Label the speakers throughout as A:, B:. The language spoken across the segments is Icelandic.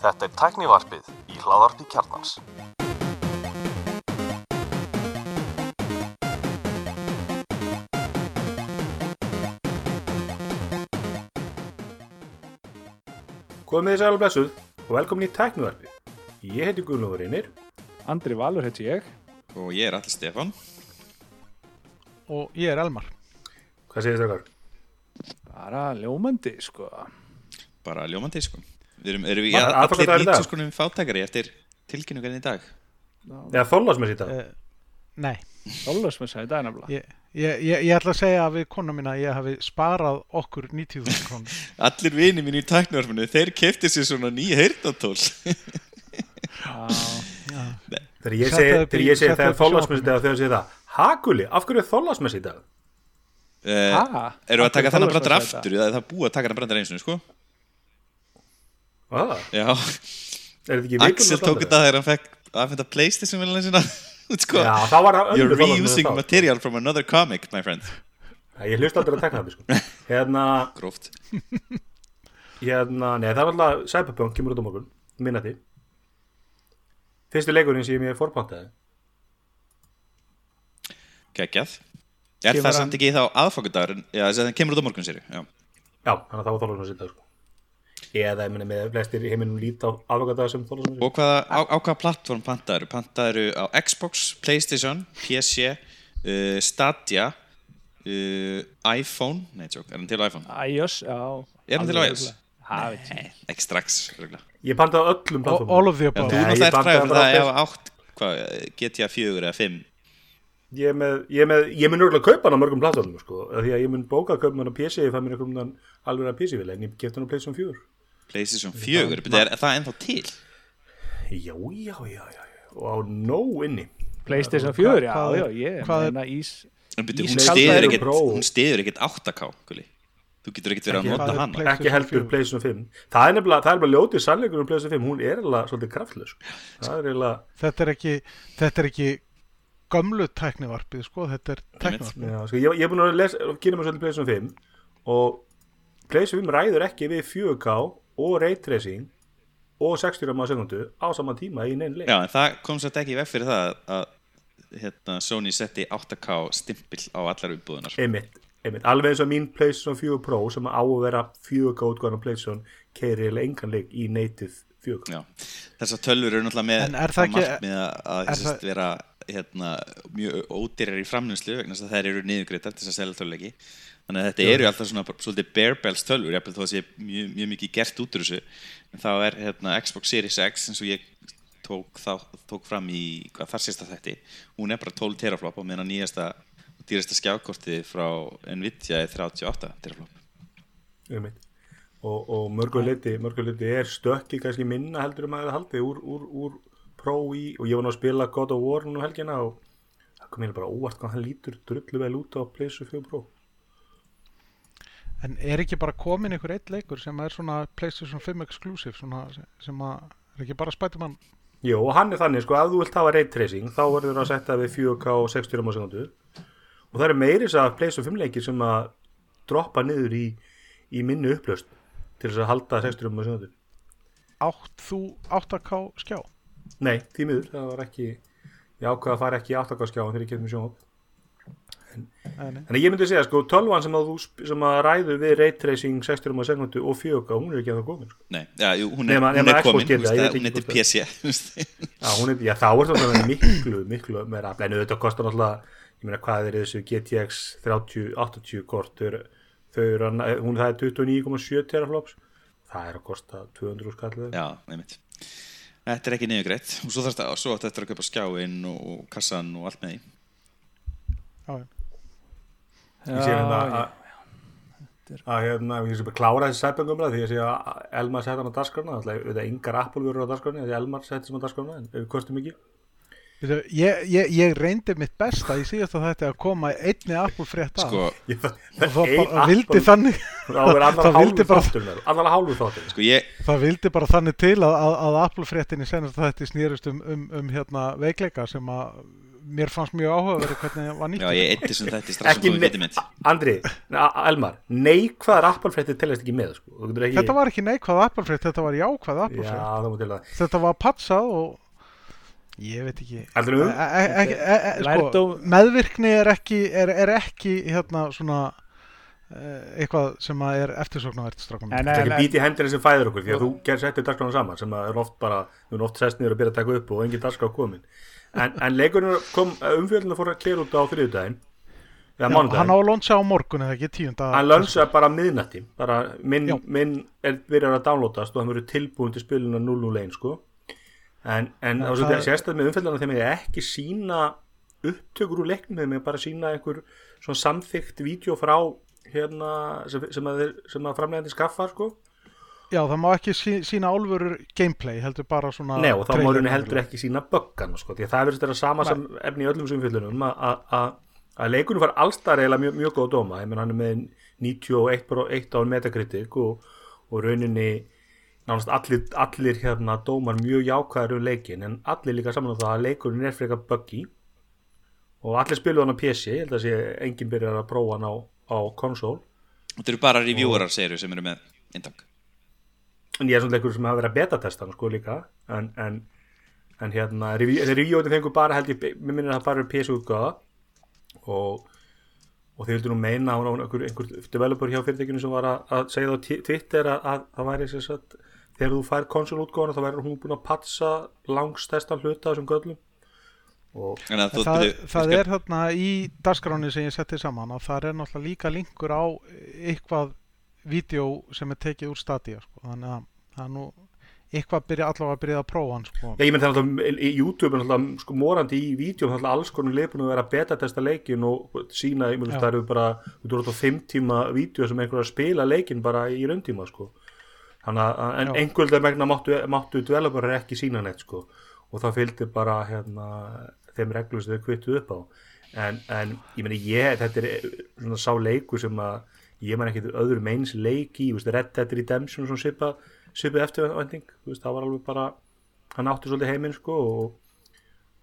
A: Þetta er tæknivarpið í hláðarpi kjarnans.
B: Komið þið sæl og blessuð og velkomin í tæknivarpi. Ég heiti Guðlúður Einir.
C: Andri Valur heiti ég
D: Og ég er allir Stefan
E: og ég er Elmar
B: Hvað segir þið þakkar?
C: bara ljómandi sko
D: Bara ljómandi sko Við erum, erum við
B: Var-
D: allir
B: aðfangadagurinn í dag?
D: lítið skonum fátækari eftir tilkynningarinn í dag
B: Eða þólasmess í dag?
E: uh, Nei,
C: Þólasmessa í dag nefnilega
E: ég, ég, ég, ég ætla að segja að við kona mína að ég hafi sparað okkur 90.000 krónur
D: Allir vini mín í tæknarfinu, þeir kefti sér svona ný heyrnatól
C: Já,
B: Þegar ég segi, þegar
E: upp í
B: þólasmess í
E: sjónvarpinu.
B: dag þegar ég segi það Haguli, af hverju er þólasmess í dag?
D: uh,
C: Ha?
D: Eru að
C: Af
D: taka
C: Þorláksmessa í dag?
D: aftur eða er það búið að taka þennan brandar eins og sko?
B: Hvað?
D: Já,
B: Er þetta ekki
D: Axel tók þetta þegar hann fekk aðfenda Playstation sinna út sko.
B: Já, þá var
D: You're reusing
B: þá.
D: material from another comic, my friend.
B: Ég hlust aldrei að tekna það sko. Hérna,
D: Gróft.
B: Hérna, nei það er alltaf Cyberpunk kemur út á morgun, minna því Fyrsti leikurinn sem ég fórpantaði
D: Geggjað. Er það samt ekki þá aðfangadagurinn? Já, þess að það kemur út á morgun sér Já,
B: Já, þannig að það var þólasmess í dag sko. Eða, ég meina, með flestir í heiminum líta á afgöndaða sem þólasmess
D: Og hvaða, á, á hvaða plattform pantaður? Pantaður á Xbox, Playstation, PC, uh, Stadia, uh, iPhone, nei, tjók, er hann til iPhone?
C: iOS, já
D: Er hann til iOS? Nei, ekki strax.
B: Ég pantaði á öllum plattformum
E: all of the above
D: þú náttúrulega
B: pantaði
D: fræður
B: bara
D: það að ef átt, hvað, GTA 4 eða 5.
B: Ég er með, ég er með, ég mun örgulega kaupa hann á mörgum plattformum sko, af því að ég mun bóka að kaupa hann á PC, ég fæ mér einhvern veginn alveg að PC vil, en ég geta hann á PlayStation 4.
D: Playstation 4, betur, er það ennþá til?
B: Já, já, já, já, og á nóg inni.
C: Playstation 4, já, já, ég
E: er-
C: meina ís
D: hún stiður ekkert,
B: Pro.
D: hún stiður ekkert 8K, gulli. Þú getur ekkert verið að nota.
E: Play-
B: Ekki heldur
E: PlayStation
B: PlayStation 5. Það er nefnilega, það er bara ljótið sannleikur um PlayStation 5, hún er eiginlega svolítið kraftlaus. sko. Það er
E: þetta er ekki þetta er ekki gömlu tæknivarpið sko, þetta er tæknivarpið
B: já, sko, ég, ég er búin að lesa, kynna mér svolítið PlayStation 5 og PlayStation 5 ræður ekki við 4K og Ray Tracing og 60 rama á sekundu á saman tíma í neinn leik.
D: Já, en það kom svo ekki í veg fyrir það að hérna, Sony setti 8K stimpil á allar umbúðunar.
B: Einmitt, einmitt, alveg eins og mín PlayStation 4 Pro sem á að vera 4K útgáðan á PlayStation keiri eða engan leik í native 4K.
D: Já, þessar tölvur eru náttúrulega með
E: er það ekki-
D: markmið að, að
E: það-
D: vera hérna, mjög ódýrar í framnæslu vegna þess að þær eru niðurgreitar til þess að selja töluleiki þannig að þetta eru alltaf svona svolítið bare bells tölvur, jafnvel þó að sé mjög, mjög mikið gert út úr þessu en þá er hérna, Xbox Series X eins og ég tók, þá, tók fram í hvað þar sérsta þætti, hún er bara 12 teraflop og meðan nýjasta og dýrasta skjákortið frá Nvidia er 38 teraflop
B: Einmitt. Og, og mörguleiti, mörguleiti er stökki kannski minna heldur um að það haldi úr, úr, úr Pro í og ég var nú að spila God of War nú um helgina og það kom mér bara óvart hvað hann lítur drullu vel út á PlayStation 4 Pro.
E: En er ekki bara komin einhver eitt leikur sem er svona PlayStation 5 exclusive svona, sem að er ekki bara Spiderman
B: og hann er þannig, sko, að þú vilt hafa ray tracing, þá verður það að setja við 4K og 60 rama á sekundu og það er meiris að PlayStation 5 leikir sem að droppa niður í, í minni upplöst til þess að halda 60 rama á sekundu.
E: átt þú 8K skjá
B: Nei, því miður, það var ekki, ég ákveða að fara ekki í 8K skjáin þegar ég kemur sjónop. Þannig að ég myndi segja, sko, 12 sem að, sem að ræðu við ray tracing 60 rama á sekundu og 4K, hún er ekki að það komin, sko.
D: Nei, já, jú, hún er,
B: Nema-
D: hún er komin,
B: veit
D: hún
B: ekki
D: heitir PC.
B: Já, hún er, já, þá er það miklu, miklu meira en auðvitað kostar náttúrulega, ég meina hvað er þessu GTX 3080 kort, þau eru, hún það er 29,7 teraflops, það er að kosta 200 skallið.
D: Já, einmitt Þetta er ekki niðurgreitt og svo þarfst að, svo átti þetta að kaupa skjáinn og, og kassan og allt með því
E: Já, já.
B: Ég sé hérna að, að hérna, ég sé bara klára þessi sæpengumla því að sé að Elmar setja hann á er engar Apple verður á dagskrana, því Elmar setja sem á dagskrana, en við kostum ekki.
E: Ég, ég, ég reyndi mitt besta í síðast að þetta að koma einni Apple frétt af.
D: Sko,
B: Ég, það,
E: og það bara vildi þannig
B: það
E: vildi
B: hálfu
E: bara-
D: sko ég
E: það vildi bara þannig til að, að, að Apple fréttinni senast þetta snýrist um, um, um hérna veikleika sem að mér fannst mjög áhugaverið hvernig það var nýtt
D: Já, ég eitti sem þetta strax sem
B: ekki
D: komið vitið mitt.
B: Andri, Elmar neikvæðar appalfréttir teljast ekki með sko. Þú getur ekki,
E: Þetta var ekki neikvæð appalfrétt, þetta var jákvæð
B: já,
E: appalfrétt
B: það má til að
E: Þetta var patsað og ég veit ekki.
B: Heldur þú?
E: E- e- e- e- e- sko, meðvirkni er ekki er, er ekki hérna svona eh, eitthvað sem að er eftirsóknarvert
C: En,
B: Það er ekki bítið hendina sem fæður okkur því að þú gerð settir dagskrána saman sem að er oft bara, við erum oft sest niður að byrja að taka upp og engin dagskrá komin en, en leikurinn kom, umfjöldinu fór að klera út á þriðudaginn eða
E: hann á að lonsa á morgun eða ekki tíunda
B: hann lönsa bara miðnætti. Bara minn,
E: Já.
B: minn er byrjar að downloadast og hann verður tilbúin til spiluna 001 sko. En, en
E: Já,
B: það, sérstæð með umfjöldinu þegar ég ekki sína upptökur úr leiknum þegar ég bara sína einhver svona samþykkt vídeo frá hérna sem, sem að, að framlegandi skaffa sko
E: Já, það má ekki sí, sína álfurur gameplay heldur bara svona
B: Nei og þá má rauninni heldur ekki sína böggana sko, því að það verður þetta sama sem efni í öllum sem fjöldunum að leikunum fara allstar eiginlega mjög, mjög góð dóma. Ég menn hann er með 91 pro- eitt á metakritik og, og rauninni nánast allir, allir hérna dómar mjög jákvæður um leikin en allir líka saman á það að leikurinn er frekar buggy. Og allir spiluð hann á PC ég held að sé enginn byrjar að prófa hann á, á konsól.
D: Þetta eru bara reviewerar seru sem eru með intak
B: en ég er svona leikur sem hafa verið að beta-testa hann sko líka. En, en, en hérna reviewin fengur bara held ég mér minnir að það bara er PC útgáða og, og þeir vildu nú meina að hún einhver, einhver developer hjá fyrirtekinu sem var að, að segja það á Twitter að, að það væri sem sagt þegar þú fær konsolútgáðana þá verður hún búin að patsa langstæstan hluta af þessum göllum. Og
D: að þú
E: Það,
D: byrju-
E: það er þarna í dagskráni sem ég setti saman að það er náttúrulega líka linkur á eitthvað vídeo sem er tekið úr stadia sko. þannig að það er nú eitthvað byrja allavega að byrja að prófa hann sko.
B: Ég menn það að YouTube er sko morandi í vídeo náttúrulega alls konar leifbúin að vera að beta-testa leikin og sína, það eru bara þú eru á fimm tíma vídeo sem einhver að spila leikin bara í rauntíma sko. Þannig að einhverlega megna máttu, máttu developer ekki sína neitt sko. Og það fylgdi bara hérna þeim reglum sem þau kvittu upp á. En, en ég meni ég, þetta er svona sá leikur sem að ég man ekki öðrum eins leiki, veist, Red Dead Redemption og svona svipa, veist, það var alveg bara hann átti svolítið heiminn sko og,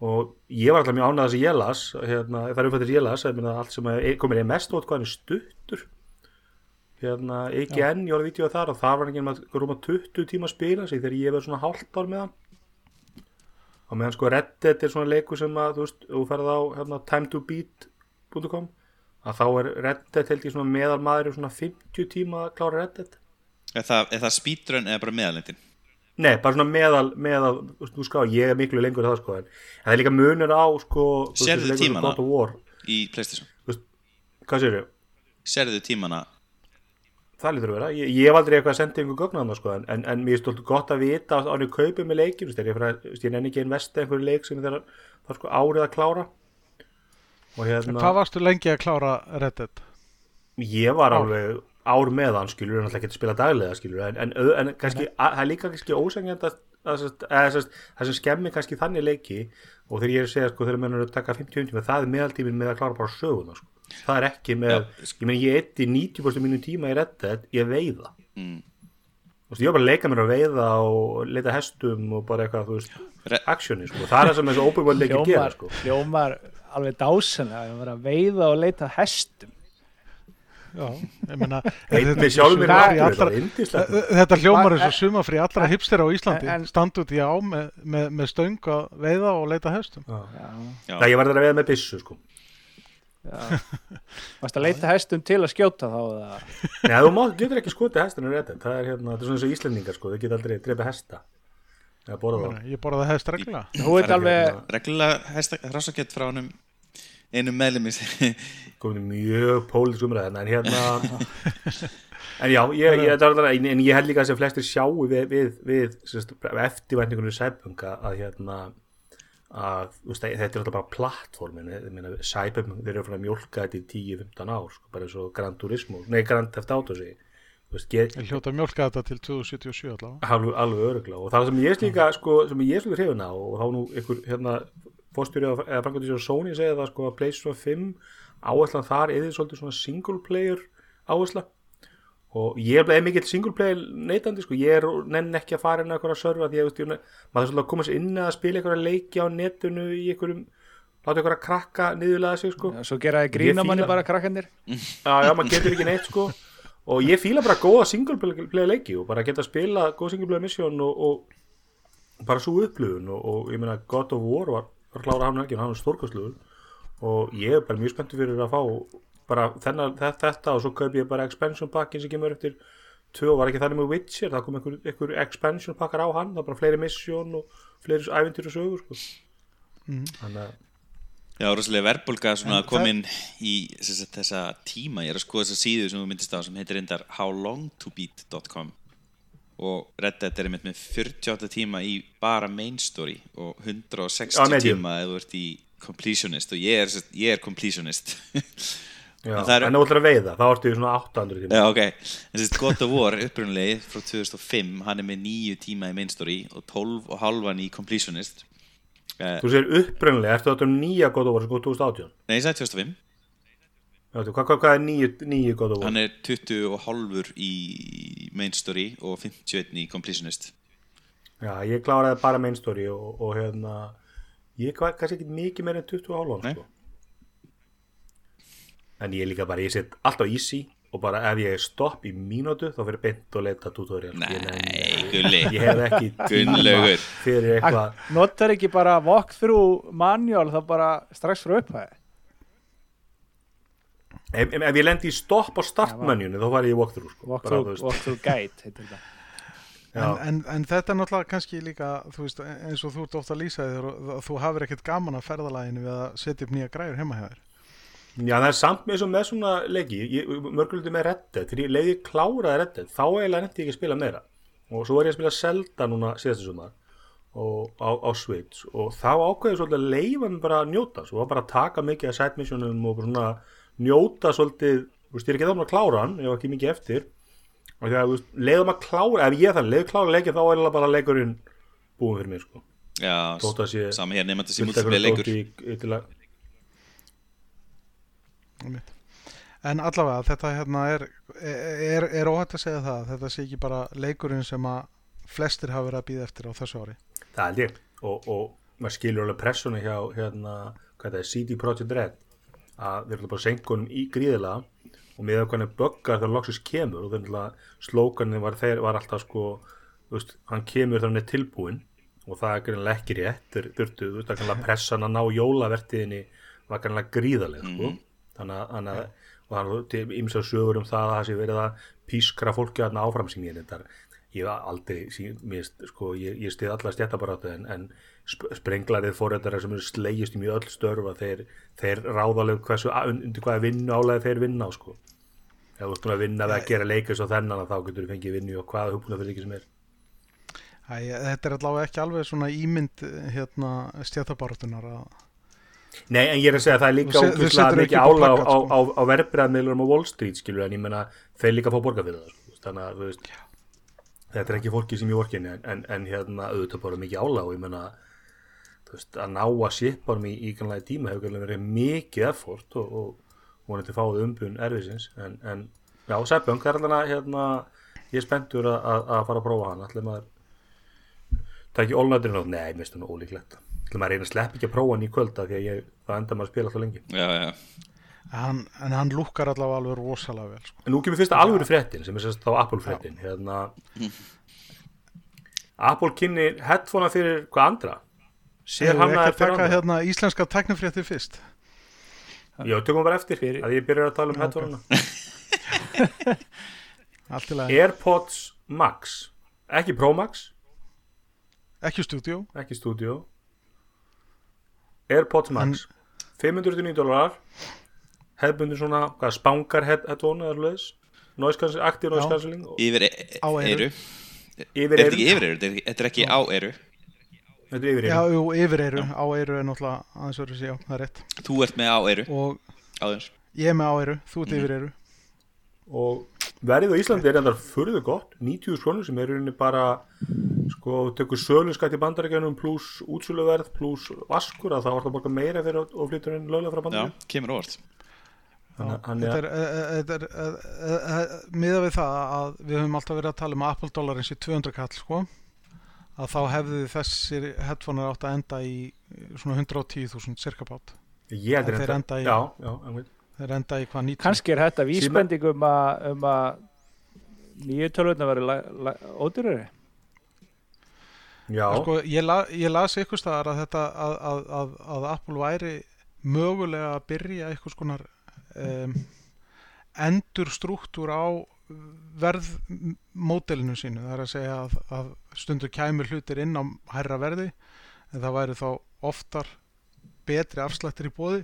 B: og ég var alltaf mjög ánægð þess að ég las hérna, það er umfættir ég las meina, allt sem að, komið er mest út hvað er stuttur? Hérna, ekki enn, ég var að vítjóða þar og það var ekki með rúma 20 tíma að spila sig þegar ég verið svona hálft ár með hann. Og meðan sko Red Dead er svona leikur sem að þú veist, þú ferð á hérna, timetobeat.com að þá er Red Dead held ég svona meðal maður í svona 50 tíma að klára Red Dead
D: Er það, það speedrun eða bara meðalendin?
B: Nei, bara svona meðal, meðal þú ská, ég er miklu lengur en það sko en það er líka munur á sko sem
D: tímana? Í Playstation
B: hvað sér ég?
D: Serðu tímana
B: Það lítur að vera, ég, ég hef aldrei eitthvað að senda einhver gögn að það sko, en, en, mér er stolt gott að vita að ánum kaupið með þegar ég, að- nenni ekki investa einhverju leik sem það er sko árið að klára hérna,
E: hvað varstu lengi að klára Red Dead?
B: ég var
E: Ár.
B: alveg ár með hann, skilur, en alltaf ekki að spila daglega, skilur, en, en, en kannski, að, það er líka kannski ósengjand að, að, að, að, að það sem skemmir kannski þannig leiki og þegar ég er að segja, sko, þegar menn eru að taka 50 tíma, það er meðaltíminn með að klára bara söguna, sko. Það er ekki með,
D: Já.
B: ég meni, ég eitti 90% mínu tíma í Red Dead, ég veiða.
D: mm.
B: Þú veist, ég var bara að leika mér að veiða og leita hestum og bara eitthvað, þú veist, actioni, sko. Það er það sem þessu open world leiki gera, sko.
C: hljómar alveg dásanlega að vera að veiða og leita hestum
E: Já, ég meina
B: Einn
E: þetta-
B: það
E: hljómar eins og sumafrí allra hipster á Íslandi
C: en-
E: standa út í á með, með, með stöng að veiða og leita hestum
C: já,
D: Já.
B: Það ég var þetta að veiða með byssu, sko.
C: já. Varst að leita hestum til að skjóta þá eða?
B: Nei, þú getur ekki skotið Red Dead. Það er hérna, þetta er svona eins og Íslendingar, sko. Þau geta aldrei drepa hesta. Borða.
E: Ég borðaði hest reglulega.
C: Þú ert alveg
D: Reglulega. hrassakett frá hannum einum meðlum
B: komið mjög pólitísk umræð hérna, en hérna en já, ég, ég, en, en ég held líka að sem flestir sjáu við, við, við sérst, eftirvæntingunum í Cyberpunk að, að hérna að þetta er alltaf bara plattformin ég meina, Cyberpunk, þeir eru fyrir að mjólka þetta í 10-15 ár, sko, bara eins og Gran Turismo nei, Grand Theft Auto sig þú veist, get,
E: Ég hljóta að mjólka þetta til 2077 allavega.
B: Alveg, alveg örugla og það sem ég er líka sko, sem ég er svolítið hrifin á og þá nú ykkur hérna fórstjóri eða framkvæmdi sér Sony segja það sko að PlayStation 5 áherslan þar er þið svolítið svona single player áhersla. Og ég er mikill single player neytandi sko, ég er nenn ekki að fara inn á eitthvað server því að ég, veist, ég, maður er svolítið að koma sér inn að spila eitthvað leiki á netinu í einhverjum láta ykkur að krakka niðurlega sig sko.
C: Svo gera þið grína
B: Ég
C: manni
B: fíla-
C: bara krakkandir
B: já, já, maður getur ekki neitt sko og ég fíla bara góða singleplayer leiki og bara geta spila góð singleplayer mission og, og bara svo upplifun og, og ég meina God of War var, klára hann ekki, hann var stórkostlugur og ég er bara mjög spenntur fyrir að fá bara þennan, þetta, og svo kaup ég bara expansion packin sem kemur eftir tvö var ekki þannig með Witcher, það kom einhver, einhver expansion pakkar á hann, það var bara fleiri mission og fleiri æventyr og sögur sko. þannig að
D: Já, rosalega verðbólga svona
E: En
D: komin í sagt, þessa tíma, ég er að skoða þessa síðu sem þú myndist á sem heitir reyndar howlongtobeat.com og Red Dead er einmitt með 48 tíma í bara main story og 160
B: Já,
D: tíma ef þú ert í completionist. Og ég er, ég er completionist.
B: Já,
D: En það
B: þú ætlar að veiða, þá ertu í svona 800 tíma.
D: Já, ok, en sérst God of War upprunalegi frá 2005, hann er með 9 tíma í main story og 12 og halvan í completionist uh,
B: Þú segir uppröndilega, ertu þetta um nýja God of War sem kom 2018?
D: Nei, ég sagði 2005
B: Já, þú, hvað, hvað, hvað er nýju, nýju God of War?
D: Hann er 20 og halvur í main story og 51 í completionist
B: Já, ég kláraði bara main story og, og hérna, ég var kannski ekki mikið meira en 20 og hálfan,
D: Nei.
B: sko. En ég líka bara, ég set alltaf easy og bara ef ég er stopp í mínútu þá fyrir beint og leita tutorial.
D: Nei,
B: ekki.
D: gulli
B: Ég hef ekki tíma
D: Gunnlaugur.
B: fyrir eitthvað.
C: Notar ekki bara walkthrough manual þá bara strax frá upphæði
B: Ef, ef, ef ég lendi í stopp á startmenjunni þá var ég í walkthrough, sko. Bara, þú
C: Walkthrough,
B: veist.
C: walkthrough guide heitir þetta
B: Já.
E: En, en, en þetta er náttúrulega kannski líka, þú veist, eins og þú ert ofta að lýsa þér og þú hafir ekkert gaman að ferðalaginu við að setja upp nýja græður heima hjá þér.
B: Já, það er samt með, með svona leiki, mörguliti með Red Dead, þegar ég leiði kláraði Red Dead, þá eiginlega netti ég ekki að spila meira. Og svo var ég að spila Zelda núna síðastu sumar og, á, á Switch. Og þá ákveði svolítið að leifa mig bara að njóta, svo var bara að taka mikið af side missionum og svona njóta svolítið, þú veist, ég er ekki þá að klára hann, ég var ekki mikið eftir, og þú veist, leiðum að klára, ef ég þannig, leiði klára leikið þá er eiginlega bara leikurinn búin fyrir mig, sko.
D: Já,
B: að
D: sami hér
B: fullt af
D: múltilega leikur
B: dóti í- í- til að
E: Einmitt. En allavega, þetta hérna er, er, er óhætt að segja það, að þetta sé ekki bara leikurinn sem að flestir hafa verið að býða eftir á þessu ári.
B: Það held ég og, og maður skilur alveg pressuna hjá hérna, hvað það er, CD Projekt Red að við erum bara senkunum í gríðilega og með hvernig böggar þegar loksins kemur og þannig að slókanin var, þeir, var alltaf sko, veist, hann kemur er tilbúinn og það er greinlega ekki rétt þurftu, þú veist, það kannski pressan að ná jólavertiðinni var kannski gríðaleg sko. þannig að, þannig að og þannig að ímsa sögur um það að það sé verið að pískra fólki að áfram sem ég þetta ég aldrei mér, sko, ég, ég stið alla stjættabaráttu en, en sp sprenglarið fórættara sem eru slegist í mjög öll störfa þeir, þeir ráðaleg hversu undir hvaða vinnu álega þeir vinna á sko. Ef þú ert búin að vinna við að gera leikast á þennan þá getur þú fengið vinnu og hvaða hugbúna fyrir ekki sem er.
E: Æ, þetta er allavega ekki alveg svona ímynd hérna, stjættabaratunar að
B: Nei, en ég er að segja að það er líka
E: setur
B: mikið
E: ekki upp á
B: ála á, á,
E: sko.
B: á, á verbreyðmiðlurum á Wall Street skilur en ég menna þeir líka fá borga fyrir það sko. þannig að veist þetta er ekki fólki sem ég vorkinni en, en, en hérna auðvitað bara mikið ála og ég menna þú veist að ná að shipa honum í, í kannlega tíma hefur verið mikið effort og, og vonandi fáið umbun erfisins en, en já, Seppjón, það er alveg hérna ég er spenntur að, fara að prófa hann allir maður það ekki ólnætturinn á, nei, mér finnst nú ólíklegt allir maður reyna að sleppa ekki að prófa hann í kvölda því að ég, það enda maður að spila alltaf lengi.
D: Já, já,
E: hann, en hann lúkkar allavega alveg rosalega vel sko.
B: En nú kemur fyrsta alvöru fréttin sem er sérst þá Apple fréttin hérna. Apple kynni headphonea fyrir hvað andra? Sér hann að
E: að taka hérna íslenska teknifréttir fyrst.
B: Já, tökum bara eftir
C: Fyrir-
B: að ég byrjar að tala um
E: lagi,
B: Airpods Max. Ekki Pro Max,
E: ekki stúdíó
B: ekki Studio Airpods Max. 509 dólarar hefðbundur svona, hvað, spangar head, headphone eða sluðis noise cancelling, active noise
E: Já.
B: cancelling og
D: yfir eru.
B: Yfir
D: Er þetta ekki
B: eyru
D: yfir eru? Þetta er- ekki á eru.
B: Þetta er yfir
E: Já,
B: eyru
E: jú, yfir eyru, á eyru er náttúrulega aðeins verið sér, já, það er rétt.
D: Þú ert með á eru.
E: Og ég er með á eyru, þú ert yfir eyru
B: og verðið á Íslandi er endar furðu gott. 90 krónur sem er í rauninni bara sko, tekur sölu skatt í bandarækjanum pluss útsöluverð pluss vaskur að það var það að borga meira fyrir og flyttur inn löglega frá
D: Já,
B: bandarækjanum
D: kemur óvart
B: Þannig að-
E: Þetta er, e, e, þetta er e, e, e, miða við það að við höfum alltaf verið að tala um að Apple dollarins í 200 kall sko að þá hefði þessir headphonear átt að enda í eh, svona 110.000 cirka bát
B: Ég heldur
E: Þeir enda í-
B: Já, já, einmitt.
E: þeir enda í hvað 90
C: kannski er þetta vísbending um að um að nýju tölvöldna verið
B: já.
E: Sko, ég, la, ég las ykkur staðar að þetta að, að, að, að Apple væri mögulega að byrja eitthvað skonar um, endur struktúr á verðmódelinu sínu. Það er að segja að, að stundur kæmur hlutir inn á hærra verði en það væri þá oftar betri afslættir í bóði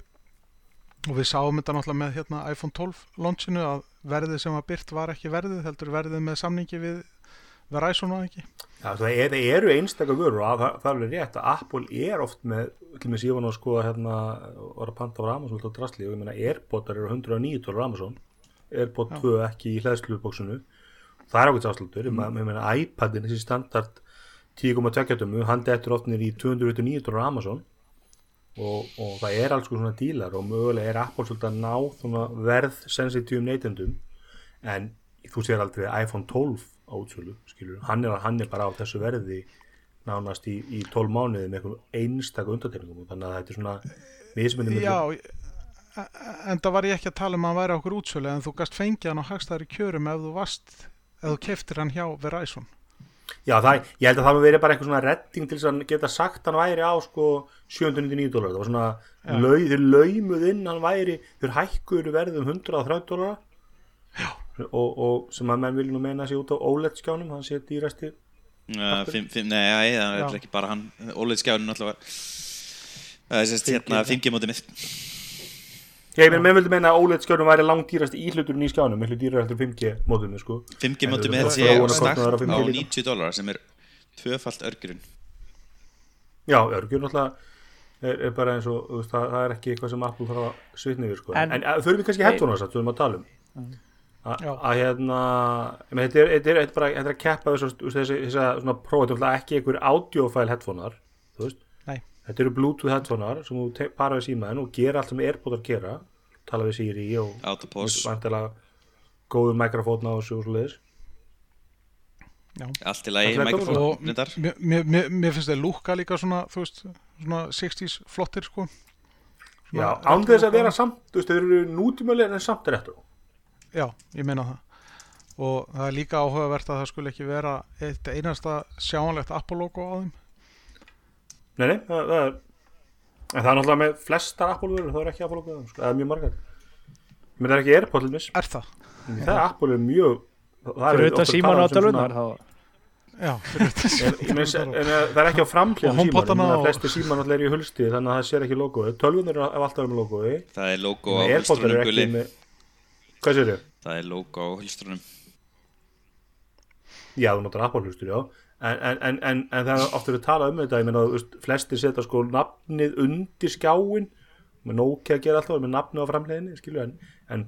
E: og við sáum þetta náttúrulega með hérna, iPhone 12 launchinu að verðið sem var byrt var ekki verðið heldur verðið með samningi við Verizon var ekki
B: Já, það, er, það eru einstakar vörur og það, það er rétt að Apple er oft með, til með síðan að skoða hérna, var að panta á Amazon alltaf drasli og ég meina Airpodar eru 109 dólar Amazon Airpod 2 ekki í hlæðslubóksinu það er ákveðs afslutur, mm. ég meina iPadin þessi standard 10,2 dömu hann dettur oft niður í 209 dólar Amazon og, og það er alls svona dílar og mögulega er Apple svolítið að ná svona verð sensitíum neytendum en þú sér aldrei iPhone 12 á útsölu, skilur, hann er, hann er bara á þessu verði nánast í, í 12 mánuði með einhverjum einstaka undartekningum þannig að þetta er svona mismunni
E: Já, e- en það var ég ekki að tala um að hann væri okkur útsölu en þú gast fengið hann á hagstæðari kjörum ef þú varst, ef þú keftir hann hjá Verizon.
B: Já, það, ég held að það hafi verið bara eitthvað svona redding til þess að geta sagt hann væri á sko 799 dólar, það var svona þeir laumuð inn hann væri þeir hækkuður verðum 130 dólar og, og sem að menn vilja nú meina sér út á OLED skjánum hann sé dýrasti
D: Uh, fimm, fimm, nei, það er ekki bara hann Óleið skjánin alltaf var Það er sérst hérna 5G mótið mitt
B: Já, ég menn, menn vildi meina að OLED skjánum væri langt dýrasti íhluturinn í skjánum, miklu dýrar heldur 5G mótum sko.
D: 5G
B: En
D: mótið mitt sé stakt
B: á 5G
D: á
B: líka.
D: 90 dólar sem er tvöfalt örgurinn
B: Já, örgjur náttúrulega er, er bara eins og, það, það er ekki eitthvað sem Apple þarf að svitna yfir sko.
C: En-
B: en, en þurfum við kannski headphones að þú erum að tala um. Að hérna ég þetta er, þetta er, þetta er bara þetta er að keppa þessi svona prófa, er ekki einhver audiofile headphonear þú þetta eru bluetooth headphonear sem þú te- para við símaðin og gera allt sem Airpodar gera tala við Siri og góður mikrofótna og svo svoleiðis
D: allt
B: Það er
D: mikrofón
E: Og
D: reyndar.
E: mér, mér, mér, mér finnst þeir lúka líka svona, þú veist, svona 60s flottir sko.
B: Já,
E: Svona
B: án þess að vera samt, þú veist, þeir eru nútímölega en samt retro
E: Já, ég meina það. Og það er líka áhugavert að það skulle ekki vera eitt einasta sjáanlegt Apple logo á þeim.
B: Nei, nei, það, það er en það er náttúrulega með flestar Apple-vörur það er ekki Apple-vörur, sko, það er mjög margar menn það er ekki Airpods til mis
E: Er það?
B: það er Apple er mjög það er
C: fyrir
B: oft
C: utan
B: að
C: síman á
B: um svona-
C: þá
E: Já, fyrir
B: en, ég meina,
E: símann.
B: en það er ekki á framhljóðum síman
E: HomePodana
B: og
E: og-
B: flesti síman náttúrulega er í hulsti þannig að það sér ekki logoið tölvunar er alltaf um logoið
D: Það er logo á
B: Airpods hvað sér þau?
D: Það er logo á hulstrunum
B: Já, þú notar Apple hlustur, já. En, en, en, en, en það er ofta að tala um þetta ég meina, þú veist, flesti setja sko nafnið undir skjáin. Með Nokia að gera alltaf með nafnið á framleiðinni skilju, en, en,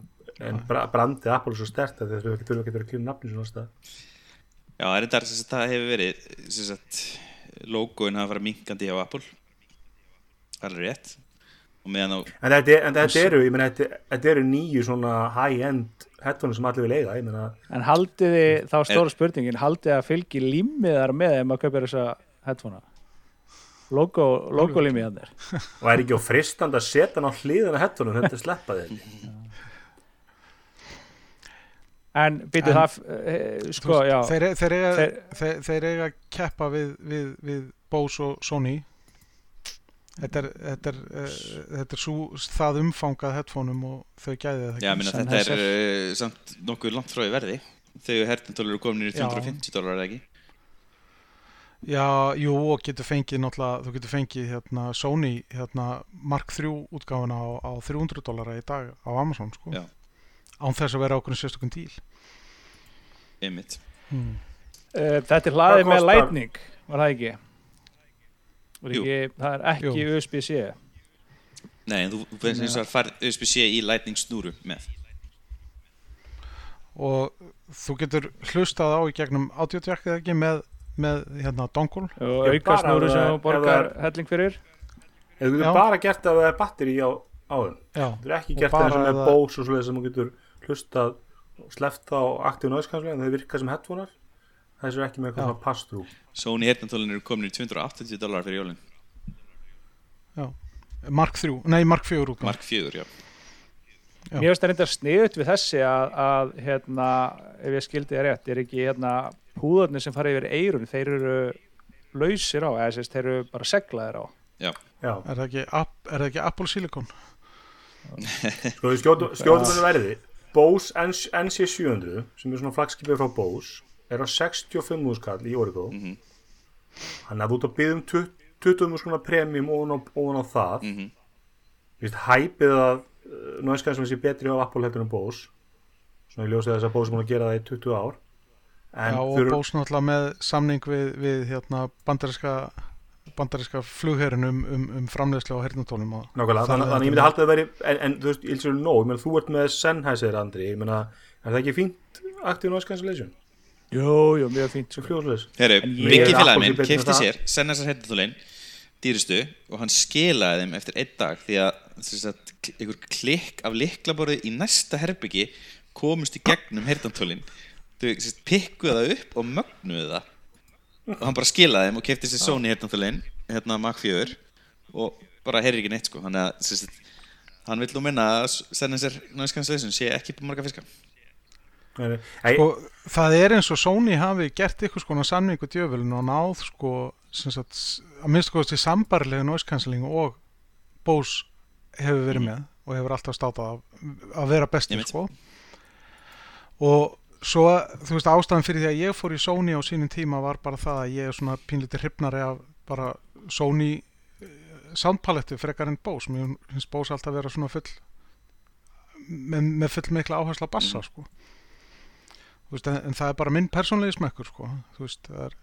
B: en bra- brandið Apple er svo stert að þeir þurfa ekki að vera að klíma nafnið svona stað
D: Já, er þetta sem sagt, það hefur verið sem sagt, logoin hafa farið minkandi á Apple. Það er rétt á
B: en þetta, er- eru, eru nýju svona high-end headphones sem allir vil eiga, ég meina.
C: En haldið þið, þá stóra spurningin haldið að fylgi límiðar með ef maður kaupir þessa headphonea? Logo, logo límið hann er
B: væri ekki á fristand að setja hann á hliðina headphone þetta er sleppaði þetta
C: en býtu
E: En-
C: það e, sko,
E: veist,
C: já.
E: þeir, þeir, eiga,
C: Þeir-
E: þeir, þeir eiga að keppa við, við, við Bose og Sony þetta er, þetta er, uh, þetta er svo, það umfangað headphoneum og þau gæði það
D: Já, minna, þetta er uh, samt nokkuð langt frá í verði þegar hertintólur eru komin í
E: Já.
D: 350 dólar eða ekki
E: Já, jú, og getur fengið náttúrulega, þú getur fengið hérna, Sony hérna, Mark 3 útgáfuna á, á 300 dólara í dag á Amazon sko.
D: Já.
E: án þess að vera okkur sérstökum díl
D: einmitt
E: hmm.
C: uh, þetta er hlaðið með lightning var það ekki? Ekki það er ekki USB-C
D: Nei, en þú þú finnst eins og að fara USB-C í lightning snúru með.
E: Og þú getur hlustað á í gegnum eða ekki með, með hérna, dongle.
C: Og auka snúru sem
B: það-
C: þú borgar
B: það
C: helling fyrir.
B: Eða þú getur bara gert að það er batteri á, á þeim.
E: Já,
B: Þú er ekki gert það eins og með
E: það-
B: Bose og svoleiðis sem þú getur hlustað og sleppt á Active Noise Cancellation en þau virka sem headphonear þessu er ekki með eitthvað
E: Já.
B: pass-through
D: Sony heyrnatólin eru komin í 280 dólar fyrir jólinn
E: Mark 3, nei Mark 4 útgáfa.
D: Mark 4, já
E: Já.
C: Mér finnst það reyndar sniðut við þessi að, að hérna, ef ég skildi það rétt, er ekki hérna húðarnir sem fara yfir eirun, þeir eru lausir á, eða sérst, þeir eru bara seglaðir á.
B: Já,
E: Er það ekki, er það ekki Apple Silicon?
B: sko við skjótum henni verði Bose NC NC700 sem er svona flagskipið frá Bose er á 65 skall í Origo
D: Mhm.
B: þannig að þú ert að byggja um 20 20 skona premium ofan á, það.
D: Mhm.
B: Þú veist, hæpið að uh, náttúrulega sem sé betri á Apple heldur en Bose. Svona ég ljósið þess að Bose er búin að gera það í 20 ár. En
E: Já, og
B: þurfa-
E: Bose náttúrulega með samning við, við hérna, bandariska bandariska flugherrin um, um, um hernutólum og
B: Nákvæmlega, þannig, þannig ég myndi halda að veri en, en þú veist, ég lýsir nóg, ég meina þú ert með Sennheiser Andri, ég meina er það ekki fínt Noise Cancellation
C: Jú, jú, mjög fínt.
B: sem
C: Sko.
B: hljóðsleis
D: Herru,
C: En ég-
D: Viki
B: Apple
D: félagi
B: sé
D: minn kefti sér senna þessar heyrnatólin dýristu og hann skilaði þeim eftir einn dag því að einhver klikk af liklaborði í næsta herbyggi komust í gegnum heyrnatólin þau pikkuðu það upp og mögnuðu það. Og hann bara skilaði þeim og kefti sér Sony heyrnatólin hérna Mac 4 og bara heyrir ekki neitt sko. Þannig að hann vil nú minna að senna sér noise cancellation sé ekki på marga fiska
B: Æ,
E: sko, það er eins og Sony hafi gert ykkur skona samningu djöfulin og náð sko, sem sagt, að minnst sko til sambarlega noise cancelling og Bose hefur verið með og hefur alltaf státað að, að vera
D: Einmitt.
E: sko. Og svo, þú veist, ástæðan fyrir því að ég fór í Sony á sínum tíma var bara það að ég er svona pínlítið hrifnari af bara Sony eh, soundpalettu frekar en Bose. Mér finnst Bose alltaf vera svona full með, með full mikla áherslu að bassa sko. Þú veist, en, það er bara minn persónlegi smekkur sko. Veist, það er,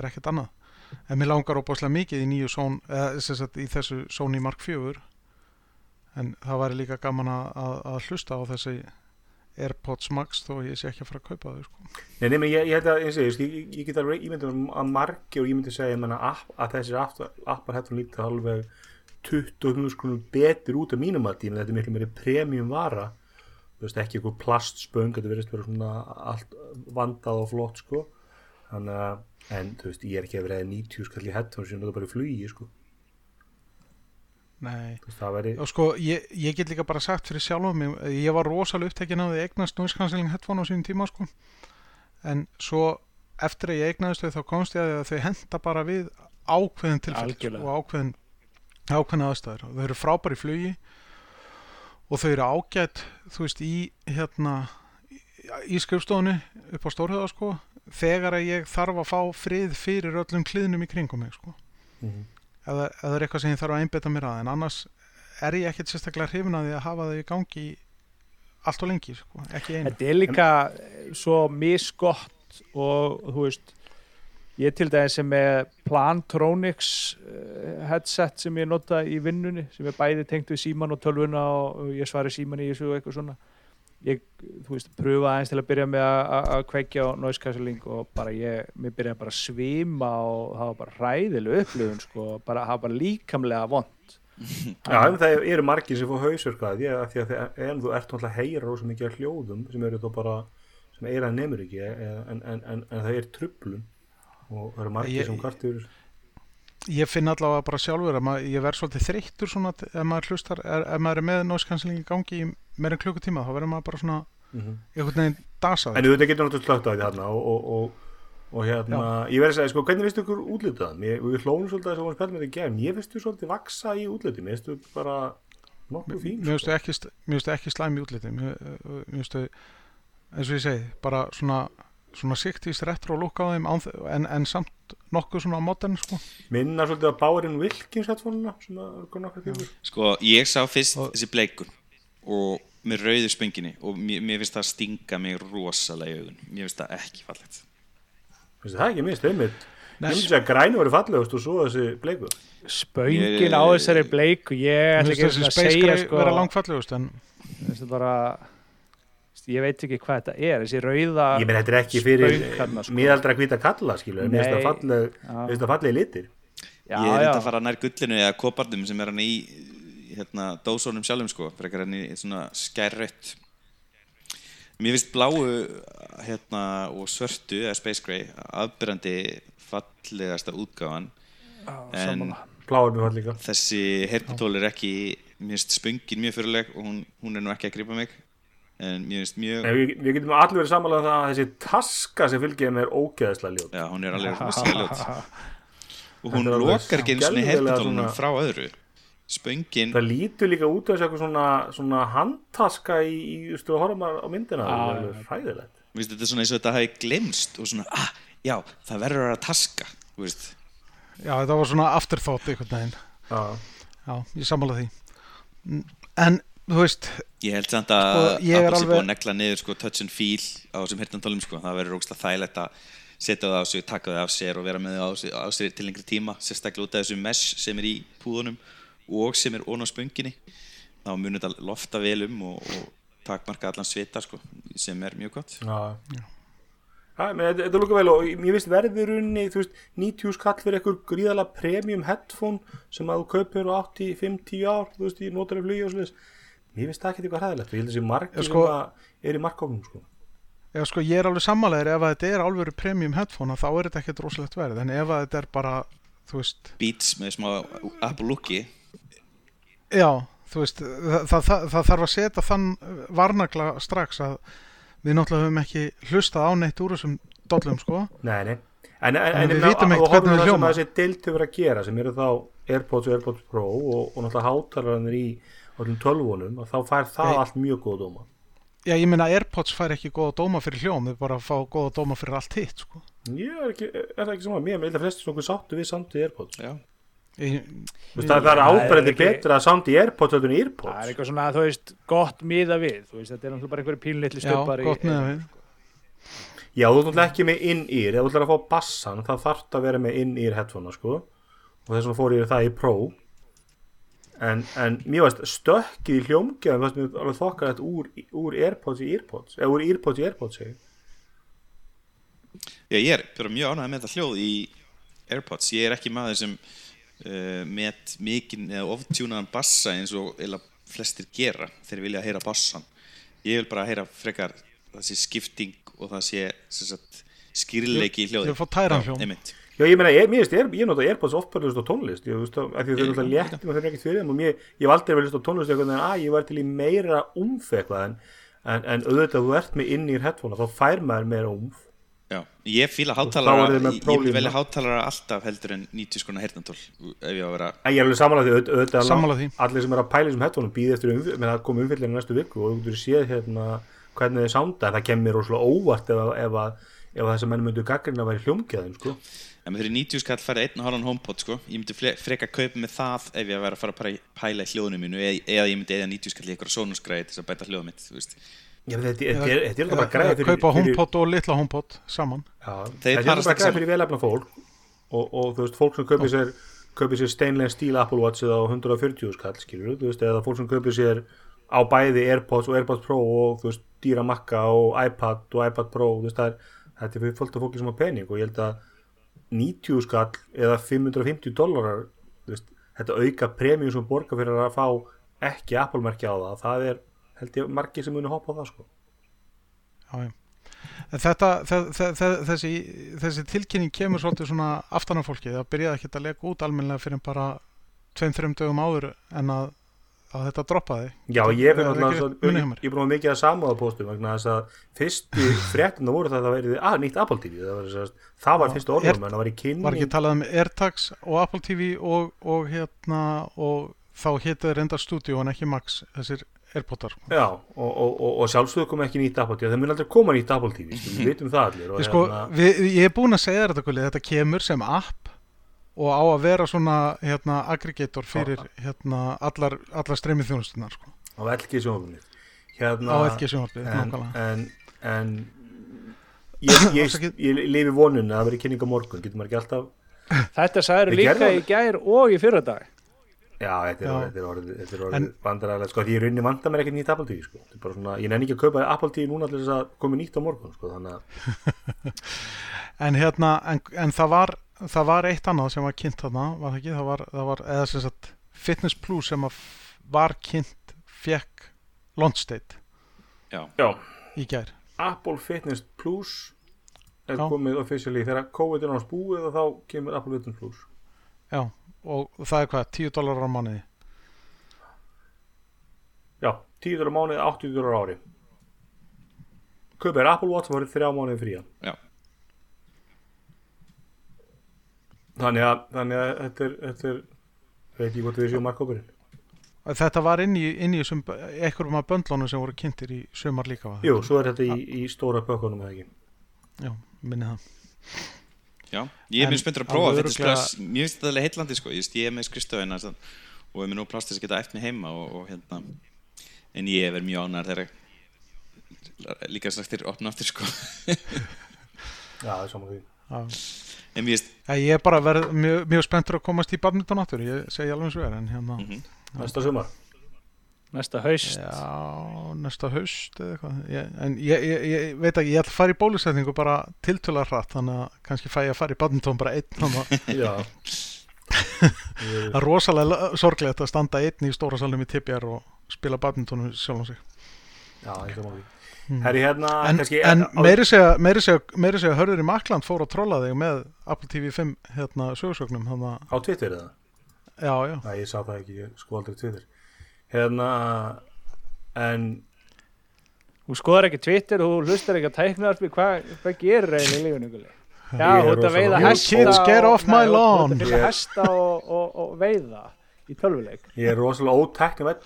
E: er ekkert annað en mér langar óbáslega mikið í són, eða, í þessu Sony Mark 4 en það væri líka gaman að, að, að hlusta á þessi Airpods Max þó ég sé ekki að fara að kaupa þau sko.
B: Nei, nei, menn ég, ég, held að, ég, segi, ég, ég get alveg ímyndið um að margi og ég myndi segja menna, app, að þessir app- appar hættum líka alveg 20 skrunum betur út af mínum að tíma þetta er miklu meiri premium vara veist ekki eitthvað plastspöng þetta verðist vera svona allt vandað og flott sko. Þannig að en þú veist ég er ekki að vera 90 skall í headphone sem þetta bara í flugi sko.
E: Nei.
B: Þú veist, það væri
E: og sko, ég, ég get líka bara sagt fyrir sjálf mig, ég var rosalega upptekinn af því að eignast cancelling headphone á sínum tíma sko. en svo eftir að ég eignaðist þau þá komst ég að að þau henda bara við ákveðin tilfell og ákveðin ákveðin aðstæður. Og þau eru frábæri flugi og þau eru ágætt þú veist í hérna í- skrifstofunni upp á stórhjóða sko. Þegar að ég þarf að fá frið fyrir öllum kliðnum í kringum mig sko.
B: Mhm.
E: eða, eða það er eitthvað sem ég þarf að einbeta mér að en annars er ég ekkert sérstaklega hrifin að því að hafa þau í gangi allt og lengi, sko, ekki einu.
C: Þetta er líka svo misgott og þú veist ég til dæmis sem er Plantronics eh, headset sem ég nota í vinnunni sem er bæði tengt við síman og tölvuna og ég svari síman í þessu og eitthvað svona. Ég, þú veist, pröfa aðeins til að byrja með að- kveikja á noise cancelling og bara ég, mér byrjaði bara að svima og það var bara hræðileg upplifun sko, bara, það var bara líkamlega vond
B: Já, en það eru margir sem fá hausverka því að, því að þeir, en þú ert náttúrulega að heyra rosa mikið af hljóðum sem eru þó bara sem eira nemur ekki eh, en, en, en, en það er trublun og það eru margir sem kvartur
E: ég finn allavega bara sjálfur að maður, ég verð svolítið þreyttur svona ef maður hlustar, er, ef maður er með cancelling í gangi í meira en klukkutíma þá verður maður bara svona
B: mm
E: einhvern veginn dasaður.
B: En auðvitað getur náttúrulega slögt á því þarna og, og, og, og hérna, ég verði að segja, sko, hvernig veistu ykkur útlitað? Mér, við hlónum svolítið að þess að vorum spjall með þetta gefn, ég veistu svolítið vaksa í útlitið, mér veistu bara nokkuð fín,
E: mér
B: sko.
E: finnst ekki, ekki slæmi útliti mér mér finnst eins og ég segi, bara svona svona siktist retro look á þeim en, en samt nokkuð svona modern sko.
B: Minna svolítið að Bárin Wilkins svona, tífur.
D: Sko, ég sá fyrst
E: Og-
D: þessi bleikun og með rauðu spönginni og mér, mér finnst það stinga mig rosalega í augun mér finnst það ekki fallegt
B: Veistu það ekki minnst, einmitt. Ég myndi að græni voru fallegust og svo þessi bleiku.
C: spöngin
D: Ég-
C: á þessari bleiku ég ætla
E: finnst
C: ekki að segja sko,
E: vera langfallegust en
C: þessi bara ég veit ekki hvað þetta er þessi rauða
B: Ég menn, þetta er ekki fyrir
C: sko.
B: miðaldra hvita kalla, skilu, en mér finnst það falleg litir.
C: já,
D: ég er þetta að fara nær gullinu eða koparnum sem er hann í hérna, dósónum sjálfum sko, frekar hann í svona skærrött Mér finnst bláu hérna, og svörtu, eða Space Gray, afbyrjandi fallegasta útgáfan. En þessi herputól er ekki, mér finnst spöngin mjög fyrirleg og hún, hún er nú ekki að grípa mig. En mér finnst mjög,
B: En við, við getum allir verið samanlega það að þessi taska sem fylgir þeim er ógeðslega ljót.
D: já, hún er alveg rosalega ljót. Og hún lokar ekki
B: skelfilega
D: herputólunum
B: svona-
D: frá öðru. Spöngin,
B: Það lítur líka út af þessu eitthvað svona, svona handtaska í, í þú veist, þú horfum á myndina, það er alveg fræðilegt.
D: Mér finnst þetta er svona eins og þetta hafi glemst og svona, ah, já, það verður að vera taska, þú veist.
E: Já, þetta var svona afterthought einhvern veginn
B: Já.
E: Já, ég sammála því En, veist,
D: Ég held samt að
E: Sko, ég
D: Apple sé
E: alveg-
D: búið að negla niður sko, touch and feel á þessum hirtantólum sko. það verður ógslag þægilegt að setja það á sig, taka það af sér og vera með það á á sig til lengri tíma, sérstaklega út af þessu mesh sem er í púðunum og sem er ón á spönginni þá munur þetta lofta vel um og, og takmarka allan svita sko, sem er mjög gott
B: Já. Já, menn, þetta, þetta lúka vel og ég veist verðurunni, þú veist, 90 skall fyrir eitthvað gríðalega premium headphone sem að þú kaupir á 8-5-10 ár, þú veist, í notarið flugi og Mér finnst það ekki eitthvað hræðilegt og ég held að þessi margir
E: sko-
B: er í markkóknum, sko.
E: Já, sko, ég er alveg sammálaður ef að þetta er alveg premium headphone þá er þetta ekkert rosalegt verið en ef að þetta er bara, þú veist
D: Beats með smá Apple looki
E: já, þú veist það, það, það, það þarf að setja þann varnagla strax að við náttúrulega höfum ekki hlustað á neitt úr þessum dollum, sko
B: Nei, nei. En, en,
E: En
B: en
E: við
B: ég meina,
E: vitum
B: að-
E: ekkert
B: og horfum
E: hvernig við
B: það sem
E: hljóma.
B: þessi deilt hefur að gera sem eru þá Airpods og Airpods Pro og, og náttúrulega hátalarnir í öllum tölvunum og þá fær það
E: Nei.
B: allt mjög góð dóma.
E: Já, ég meina Airpods fær ekki góða dóma fyrir hljóm þau bara fá góða dóma fyrir allt hitt, sko
B: Ég er, ekki, er það ekki saman, mér er flestir svona sáttu við samt í Airpods.
D: Já,
E: ég,
B: Þú veist, það, er ábrendi betra að samt í Airpods heldur en í
C: Það er
B: Airpods.
C: eitthvað svona, þú veist, gott miða við þú veist, þetta er náttúrulega bara einhverju pínleitli
E: Já,
C: stöpar
E: gott með við
B: Já, þú ætlar ekki með in-ear, ef þú ætlar að fá bassan, það þarf að vera með in-ear headphone, sko. Og þess vegna fór ég það í Pro. En, en mér veist, stökkið í hljómgjöðum, veist mér alveg þetta úr, úr Airpods í Airpods, eða úr Airpods í Airpods.
D: Já, ég er bara mjög ánægð með þetta hljóð í Airpods. Ég er ekki maður sem uh, met mikinn eða oftjúnaðan bassa eins og eða flestir gera þeir vilja heyra bassan. Ég vil bara heyra frekar það sé skipting og það sé skýrleiki í hljóði.
E: Ég vil fá tæran hljóm.
B: Já, ég meina, ég, mér veist, ég, ég nota Airpods oftbörðust á tónlist, ég veist, af því þau eru alltaf léttum og þau eru ekkert fyrir þeim og mér, ég hef aldrei vel list á tónlist eitthvað en að ég var til í meira umf eitthvað en, en, en auðvitað þú ert með inn í headphone þá fær maður meira umf.
D: Já, ég fíla
B: þá
D: hátalara, ég, ég velja hátalara alltaf heldur en 90 skona heyrnatól ef ég á að vera
B: En ég er alveg samanlega því auðvitað,
E: Sammála því.
B: allir sem er að pæla í þessum headphone býð eftir umfyll, menn það kom umfyllir næstu viku og þú séð hérna hvernig þið sánda en það kemur rosalega óvart ef, að- ef, að, ef að þessi menn myndu gaggrina að vera hljómgæðin sko.
D: En fyrir 90 skall færði einn og halvan HomePod sko. Ég myndi freka kaupa með það ef ég væri að fara að pæla- í hljóðinu mínu eða, eða ég myndi eða 90 skall í eitthvað sónusgræði til þess að bæta hljóðum mitt þú veist.
B: Já, þetta, er- alltaf bara græði fyrir,
E: kaupa HomePod og litla HomePod saman
B: þetta er
D: parast
B: bara
D: saman.
B: fyrir velefna fólk og, og þú veist, fólk sem kaupir sér kaupir sér stainless steel Apple Watch eða á 140 skall, skilur þú veist, eða fólk sem kaupir sér á bæði Airpods og Airpods Pro og þú veist, 90 skall eða 550 dólarar, þetta auka premium sem borga fyrir að fá ekki Apple-merki á það, það er held ég margir sem muni hoppa á það, sko.
E: Já, Þetta, þe þe þe þessi, þessi tilkynning kemur svolítið svona aftan af fólki það byrjaði ekki að lega út almennilega fyrir bara tveim, þreim dögum áður en að, að þetta droppaði.
B: Já, ég finn alltaf ég búin að mikið að samúða póstum vegna þess að fyrstu fréttina voru það að það væri að, nýtt Apple TV það var, það var fyrstu orðum en það var í kynning
E: var ekki talað um AirTags og Apple TV og, og hérna og þá hétu þeir enda Studio en ekki Max þessir Airpodar.
B: Já, og, og, og, og sjálfsögðu kom ekki nýtt Apple TV það mun aldrei koma nýtt Apple TV sko, við vitum það allir
E: Ég, sko,
B: hérna,
E: við, ég er búinn að segja þetta þetta kemur sem app og á að vera svona hérna, aggregator fyrir hérna, allar, allar streymið þjónustunar sko.
B: á LG sjónvarpinu
E: á
B: hérna,
E: LG sjónvarpið
B: en,
E: nákvæmlega.
B: en, en ég, ég, ég, ég lifi vonun að það veri kynning á morgun getur maður ekki alltaf
C: Þetta sagður líka
B: gerðum
C: í gær og í fyrra dag
B: Já, þetta er þetta er orðið, þetta er orðið vandræðilegt, sko, því ég rauninni vanda mér ekkert nýtt Apple TV, sko, þetta er bara svona, ég nenni ekki að kaupa Apple TV núna til þess að komi nýtt á morgun, sko, þannig að,
E: en hérna en, en það, var, það var eitt annað sem var kynnt þarna var það ekki, það var, það var eða sem sagt Fitness Plus sem var kynnt fekk launch date
D: Já,
B: já,
E: í gær.
B: Apple Fitness Plus er
E: Já.
B: komið officially. Þegar COVID er náttúrulega búið og þá kemur Apple Fitness Plus.
E: Já, og það er hvað, 10 dólarar á mánuði?
B: Já, 10 dólar á mánuði, 80 dólar á ári. Kaupir Apple Watch voru þrjá mánuði fría
D: Já.
B: Þannig að, þannig að þetta er, þetta er veit ég hvort við séum markkópurinn
E: Þetta var inn í, inn í þessum, einhverjum af böndlunum sem voru kynntir í sumar líka?
B: Jú, svo er þetta í, í stóra bökkunum eða ekki?
E: Já, minni það
D: Já, ég er mjög spenntur að prófa Plus, mér finnst þetta alveg heitlandi sko, ég, er með skrifstöðina og er með nú plást þess að geta eftir mig heima og, og hérna en ég er verið mjög ánægður þegar líka slagtir opna aftur sko.
B: Já, það er saman því.
D: En
E: Já, Ég er bara verið mjög, mjög spenntur að komast í badminton áttur, ég segi alveg eins og er en hérna,
D: Mhm.
B: Næsta sumar
C: næsta haust.
E: Já, næsta haust eða eitthvað, ég, en ég, ég, ég veit ekki, ég ætla að fara í bólusetningu bara tiltöla hratt, þannig að kannski fæ ég að fara í badminton bara einn,
B: Já.
E: Það er rosalega sorglegt að standa einn í stóra salnum í TPR og spila badminton sjálf sig.
B: Já, ég saman því Herri hérna,
E: En,
B: kannski
E: en meiri segja, meiri segja, meiri segja hörður í Makland fór að trolla þig með Apple TV 5 hérna sögursögnum, að,
B: á Twitter eða?
E: já, já,
B: Nei, ég sá það ekki, ég sko aldrei Twitter Hérna En
C: Þú skoðar ekki Twitter, þú hlustar ekki að tækna hvað, hvað gerir eiginlega í Gulli? Já,
B: Ég er
C: þú ert að veiða hesta og- að veiða og, og, og í tölvuleik
B: ég er rosalega ótekni veit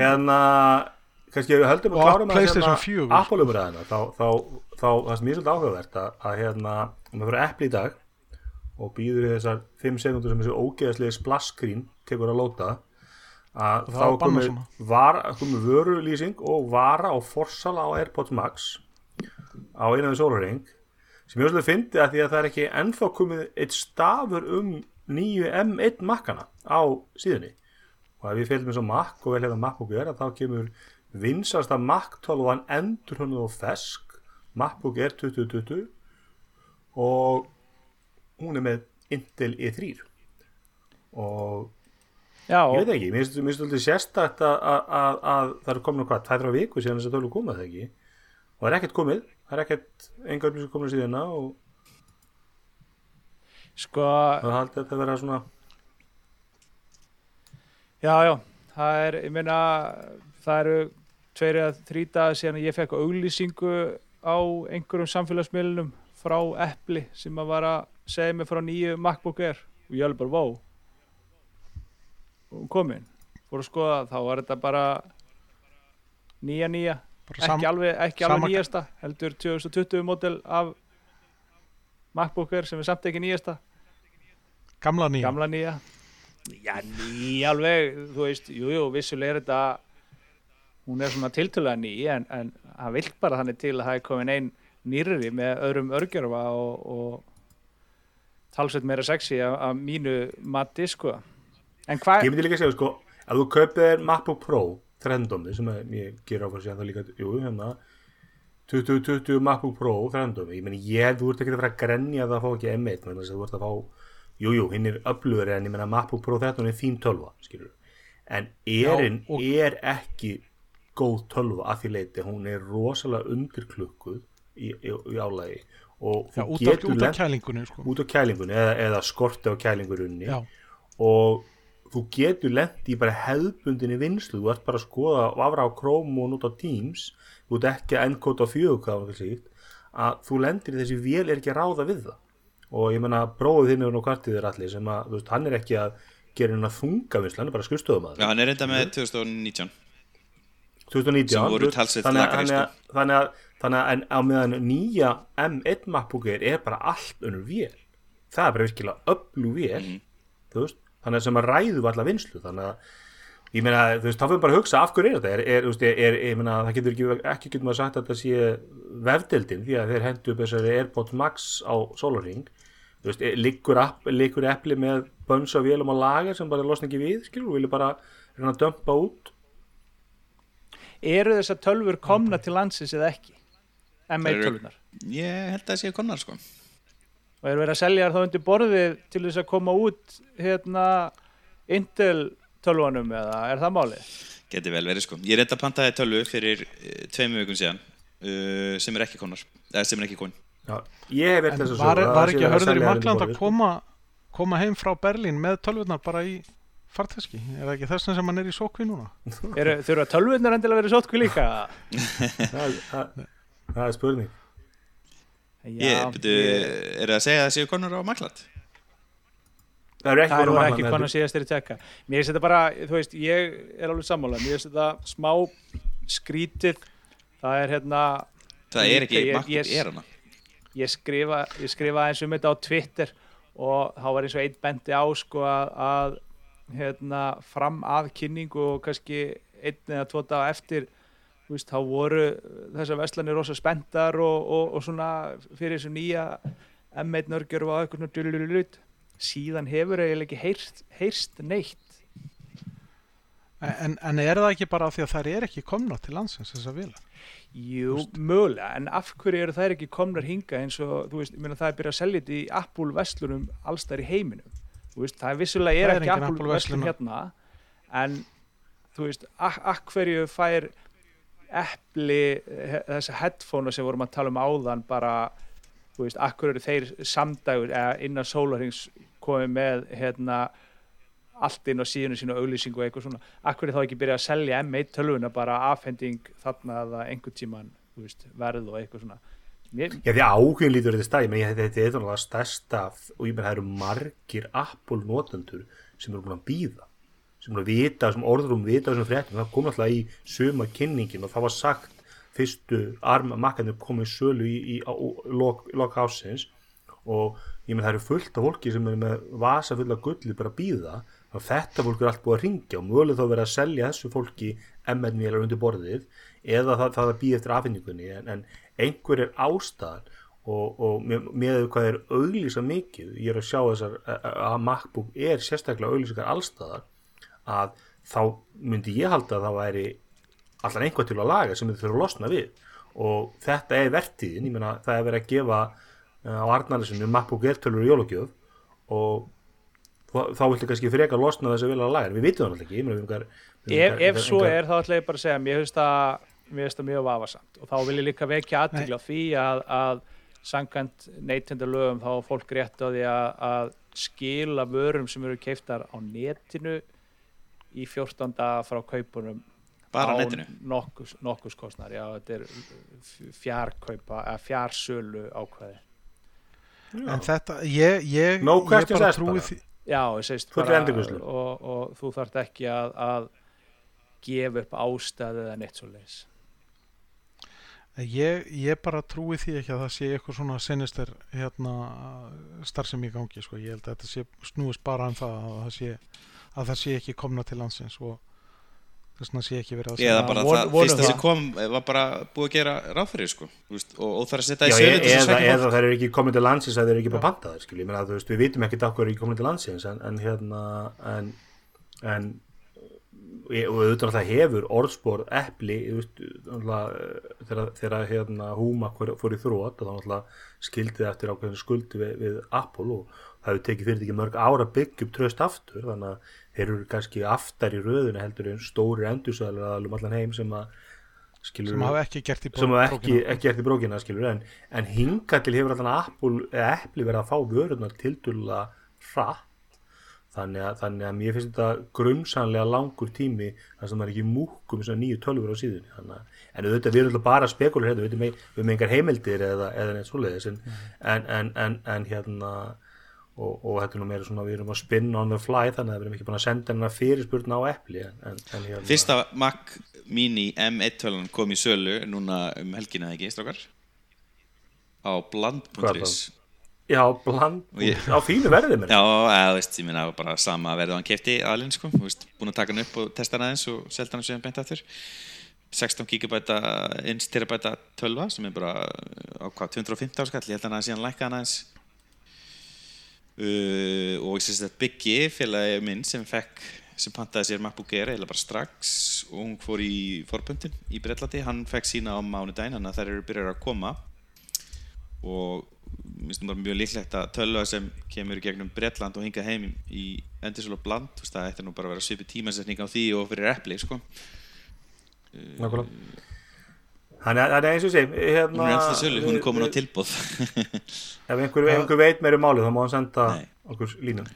B: Hérna Kannski ef við höldum að
E: Og
B: klárum að
E: PlayStation 4.
B: Apple umræðina þá, þá, þá, það er svolítið áhugavert að, að hérna, um að fyrir Apple í dag og býður í þessar 5 sekundur sem þessi ógeðaslegi splash screen tekur að lóta að þá
E: að
B: var, komið vörulýsing og vara á forsala á AirPods Max á einu af sólaring sem ég svolítið fyndi að því að það er ekki ennþá komið eitt stafur um nýju M1 makkana á síðunni. Og ef við fylgum eins og Mac og vel hérna MacBook Air að þá kemur vinsasta Mac 12 endur hann og fesk MacBook Air 2020 og hún er með Intel E3 og
C: Já,
B: ég veit ekki, mér finnst svolítið sérstakt að, að, að, að það er komin hvað, 2-3 viku síðan þess að tölu komað það ekki? Og það er ekkert komið, það er ekkert enga upplýsing komin síðan og
C: sko,
B: það haldi þetta að vera svona
C: já, já, það er, ég meina, það eru tveir eða þrý dagar síðan að ég fekk auglýsingu á einhverjum samfélagsmiðlunum frá Apple sem að var að segja mig frá nýju MacBook Air. Og ég alveg bara, wow og komin, fór að skoða þá var þetta bara nýja nýja. Ekki alveg, ekki alveg nýjasta heldur 2020 model af MacBook Air sem er samt ekki nýjasta.
E: Gamla nýja.
C: gamla nýja. Já nýja alveg þú veist, jújú, jú, vissulega er þetta hún er svona tiltölulega ný en, en það vill bara þannig til að það er komin ein nýrri með öðrum örgjörfa og, og talsveit meira sexy af mínu mati sko en hvað,
B: Ég myndi líka að segja sko, ef þú kaupið þér MacBook Pro þrendómi sem að ég ger á fyrir síðan það líka, jú, hérna 2020 MacBook Pro þrendómi, ég meni ég, þú ert ekki að fara að grenja það að fá ekki M1, þannig að þú ert að fá jú, jú, hinn er öflugur en ég menna MacBook Pro 13 er þín tölva, skilur en erinn
E: og-
B: er ekki góð tölva að því leiti, hún er rosalega undirklukkuð í, í, í álægi og
E: Já, út af, út af kælingunni sko.
B: út á kælingunni eða, eða skorti á kælingurinni
E: Já,
B: og þú getur lent í bara hefðbundinni vinslu, þú ert bara að skoða og afra á Chrome og nút á Teams. Þú ert ekki að endkóta fjögur að þú lendir í þessi vél er ekki að ráða við það. Og ég menna bróðið þinn er nú kvartið þér allir sem að veist, hann er ekki að gera hennar þunga vinslu, hann er bara skrifstöðum að
D: Já, hann er reynda með 2019
B: 2019
D: Sem voru
B: þú veist,
D: talsvert
B: þannig að- þannig að- þannig að á meðan nýja M1 MacBook Air er bara allt önnur vél. Það er bara virkilega öllu vél
D: Mhm.
B: þú veist, þannig að sem að ræðu alla vinslu þannig að ég meina, þú veist, þá fyrir bara að hugsa af hverju er þetta, er, er, þú veist, er, er ég meina, það getur ekki, ekki getur maður sagt að þetta sé vefdeldin, því að þeir hendu upp þessari AirPods Max á Solaring þú veist, liggur, app, liggur epli með bönns af vélum á lager sem bara losna ekki við, skilur, og vilja bara reyna að dömpa út?
C: Eru þessar tölfur komna til landsins eða ekki? M1
D: Þær eru-
C: tölvunar
D: Ég held að það sé konar sko
C: og eru verið að selja þá undir borðið til þess að koma út hérna Intel tölvunum eða er það málið?
D: Geti vel verið sko Ég reynda að pantaði tölvu fyrir uh, tveimur vikum síðan uh, sem er ekki konar eða sem er ekki kon
B: Já, ég hef verið
E: En
B: þess að
E: var,
B: sögu að
E: var
B: það sé
E: ekki
B: að
E: hörður í
B: undir
E: að koma, koma heim frá Berlín með tölvurnar bara í farteski? Er það ekki þess vegna sem hann er í sókvi núna?
C: Eru, þurfa tölvurnar endilega að vera sótkví líka?
B: sko. Það- það- Það er spurning
D: Ég, byrju, er það að segja að það séu konur á Magland?
B: Það eru ekki
C: konar síðast er í tekka Mér finnst þetta bara, þú veist, ég er alveg sammála. Mér finnst þetta smá skrítið. Það er hérna
D: Það er ekki, MacBook er hana.
C: ég skrifa, ég skrifa eins um þetta á Twitter og þá var eins og einn bendi á sko að, að hérna, fram að kynningu og kannski einn eða tvo daga eftir veist, þá voru þessar veslanir rosa spenntar og, og, og svona fyrir þessu nýja M1 nörgjör og eitthvað svona síðan hefur eiginlega ekki heyrst, heyrst neitt.
E: En, en er það ekki bara af því að þær er ekki komna til landsins þessar vilar?
C: Jú, mögulega, en af hverju eru þær ekki komnar hinga eins og, þú veist, ég meina það er byrjað að selja þetta í Apple vestlunum allstæðar í heiminum, veist, það er vissulega er
E: Það er
C: ekki Apple, vestlun hérna, en þú veist, af hverju fær Apple þessa headphone sem vorum að tala um áðan bara, þú veist, hverju eru þeir samdægur eða innan sólarhings komið með, hérna, allt inn á síðinu sínu auglýsingu og eitthvað svona, akkur er þá ekki byrjað að selja M1 tölvuna bara afhending þarna eða einhvern tíman veist, verð og eitthvað svona? Mér,
B: Já, því áhugin lítur þetta stæði, menn þetta er náttúrulega stærsta og ég menn það eru margir Apple notendur sem eru búin að býða sem að vita, sem orður um vita þessum fréttum, það kom alltaf í suma kynningin og það var sagt fyrstu armamakkanir komið í sölu í, í, á, lok, ásins og ég menn það eru fullt af fólki sem er með vasa fulla gulli bara að býða og þetta fólk er allt búið að ringja og mögulega þá verið að selja þessu fólki MN-vélar undir borðið eða það, það að býða eftir afhendingunni. En, en einhver er ástæðan og, og með, með hvað er auglýsa mikið, ég er að sjá þessar að- að MacBook er sérstaklega auglýsingar allstæðar að þá myndi ég halda að það væri allan einhvað til að laga sem þau þurfa að losna við. Og þetta er vertíðin, ég meina það er verið að gefa uh, á Arnarlisinu MacBook Air tölur í jólagjöf og þá- þá viltu kannski frekar losna þessi vel að laga við vitum það náttúrulega ekki ég meina, við engar, við
C: ef, ef svo er þá ætla ég bara að segja mér finnst það, það mjög vafasamt. Og þá vil ég líka vekja aðtökli á því að, að sangkvæmt neytendalögum þá á fólk rétt á því að, að skila vörum sem eru keiftar á netinu í 14 daga frá kaupunum
D: Bara á netinu?
C: nokkus, nokkuskostnar já, þetta er fjarkaupa eða fjarsölu ákveði
E: En þetta, ég, ég,
B: No
E: ég bara trúi
B: bara.
E: því
C: Já, ég segist bara og, og þú þarft ekki að, að gefa upp ástæðu eða neitt svo leis
E: ég, ég bara trúi því ekki að það sé eitthvað svona sinister hérna starfsemi í gangi sko. ég held að þetta sé snúist bara um það að það sé, að það sé ekki komna til landsins og þess vegna sé ekki verið að
C: von-
D: það
C: vonum
D: fyrsta sem
C: það.
D: kom var bara búið að gera ráð fyrir sko, og, og það er að setja í að
B: eða, eða það er ekki komin til landsins að þeir eru ekki bara pantaðir skil, ég meina þú veist, við vitum ekki hvað er ekki komin til landsins en, en hérna en, en e- og auðvitað alltaf hefur orðspor epli veist, náttúrulega, þegar, hérna húma fór fór í þrótt og þá náttúrulega skildið eftir ákveðinu skuldi við, við Apple og það hefur tekið fyrir ekki mörg ára upp tröst aftur þannig að þeir eru kannski aftar í röðinu heldur en stóri endursæðlar um allan heim sem að skilur
E: sem hafa ekki gert í
B: sem hafa ekki,
E: brókina.
B: en, en hinga til hefur allan Apple verið að fá vörunar tildulega hratt. Þannig að, þannig að mér finnst þetta grumsanlega langur tími þar sem það er ekki múkum svona nýju tölfur á síðunni. Þannig en auðvitað við erum alltaf bara spekulur hérna, við erum engar heimildir eða, eða neitt svoleiðis en, en, en, en, en hérna og, og þetta er nú meira svona við erum að spinna on the fly þannig að við erum ekki búin að senda hennar fyrirspurn á en hérna
D: Fyrsta Mac Mini M1 kom í sölu núna um helgina ekki, strákar? Á bland.is
B: já, bland,
D: ég-
B: á fínu verðið mér
D: Já, eða, veist, ég meina bara sama verðu hann kefti aðlinn, sko, búin að taka hann upp og testa hann aðeins og selta hann síðan beint aftur. 16 gigabæta 1 terabæta 12 sem er bara á hvað, 250 áskall, ég held að hann að síðan lækka hann aðeins uh, og ég syns að Biggi, félagi minn sem fekk sem pantaði sér MacBook Air eða bara strax og hún fór í forbundin í Bretlandi, hann fekk sína á mánudaginn þannig að þær eru byrjar að koma. Og minnst það bara mjög líklegt að tölva sem kemur gegnum Bretland og hingað heim í endursölu og bland, þú veist, það ætti nú bara að vera svipi tímasetning á því og fyrir eppli, sko.
B: Nákvæmlega. Þannig að það er eins og ég segi hérna,
D: Hún er ennþá sölu, hún er komin á
B: við-
D: tilbúð
B: Ef einhver, einhver veit meiri málið þá má hann senda
D: Nei.
B: okkur línum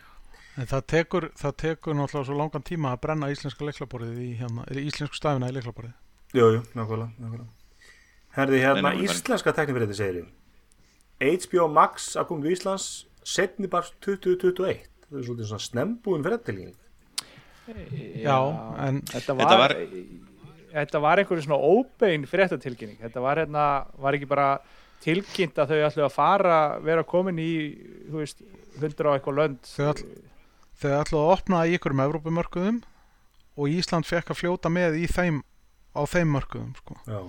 E: En það tekur, það tekur náttúrulega svo langan tíma að brenna íslenska leiklaborðið í hérna, er íslensku stafina í leiklaborðið.
B: Jú, jú, nákvæmlega, nákvæmlega. Herði hérna,
D: Nei,
B: íslenska teknifrétti segir HBO Max að koma til Íslands setni bara 2021 það er svolítið svona snembúin fréttilíking
E: Já, en
C: þetta
D: Þetta
C: var,
D: var-
C: þetta var einhverju svona óbein fréttatilkynning þetta var hérna, var ekki bara tilkynnt að þau ætlu að fara vera komin í, þú veist 100 á eitthvað lönd
E: Þau ætl- þau ætlaðu að opna í ykkurum Evrópumörkuðum og Ísland fekk að fljóta með í þeim, á þeim mörkuðum, sko.
B: Já,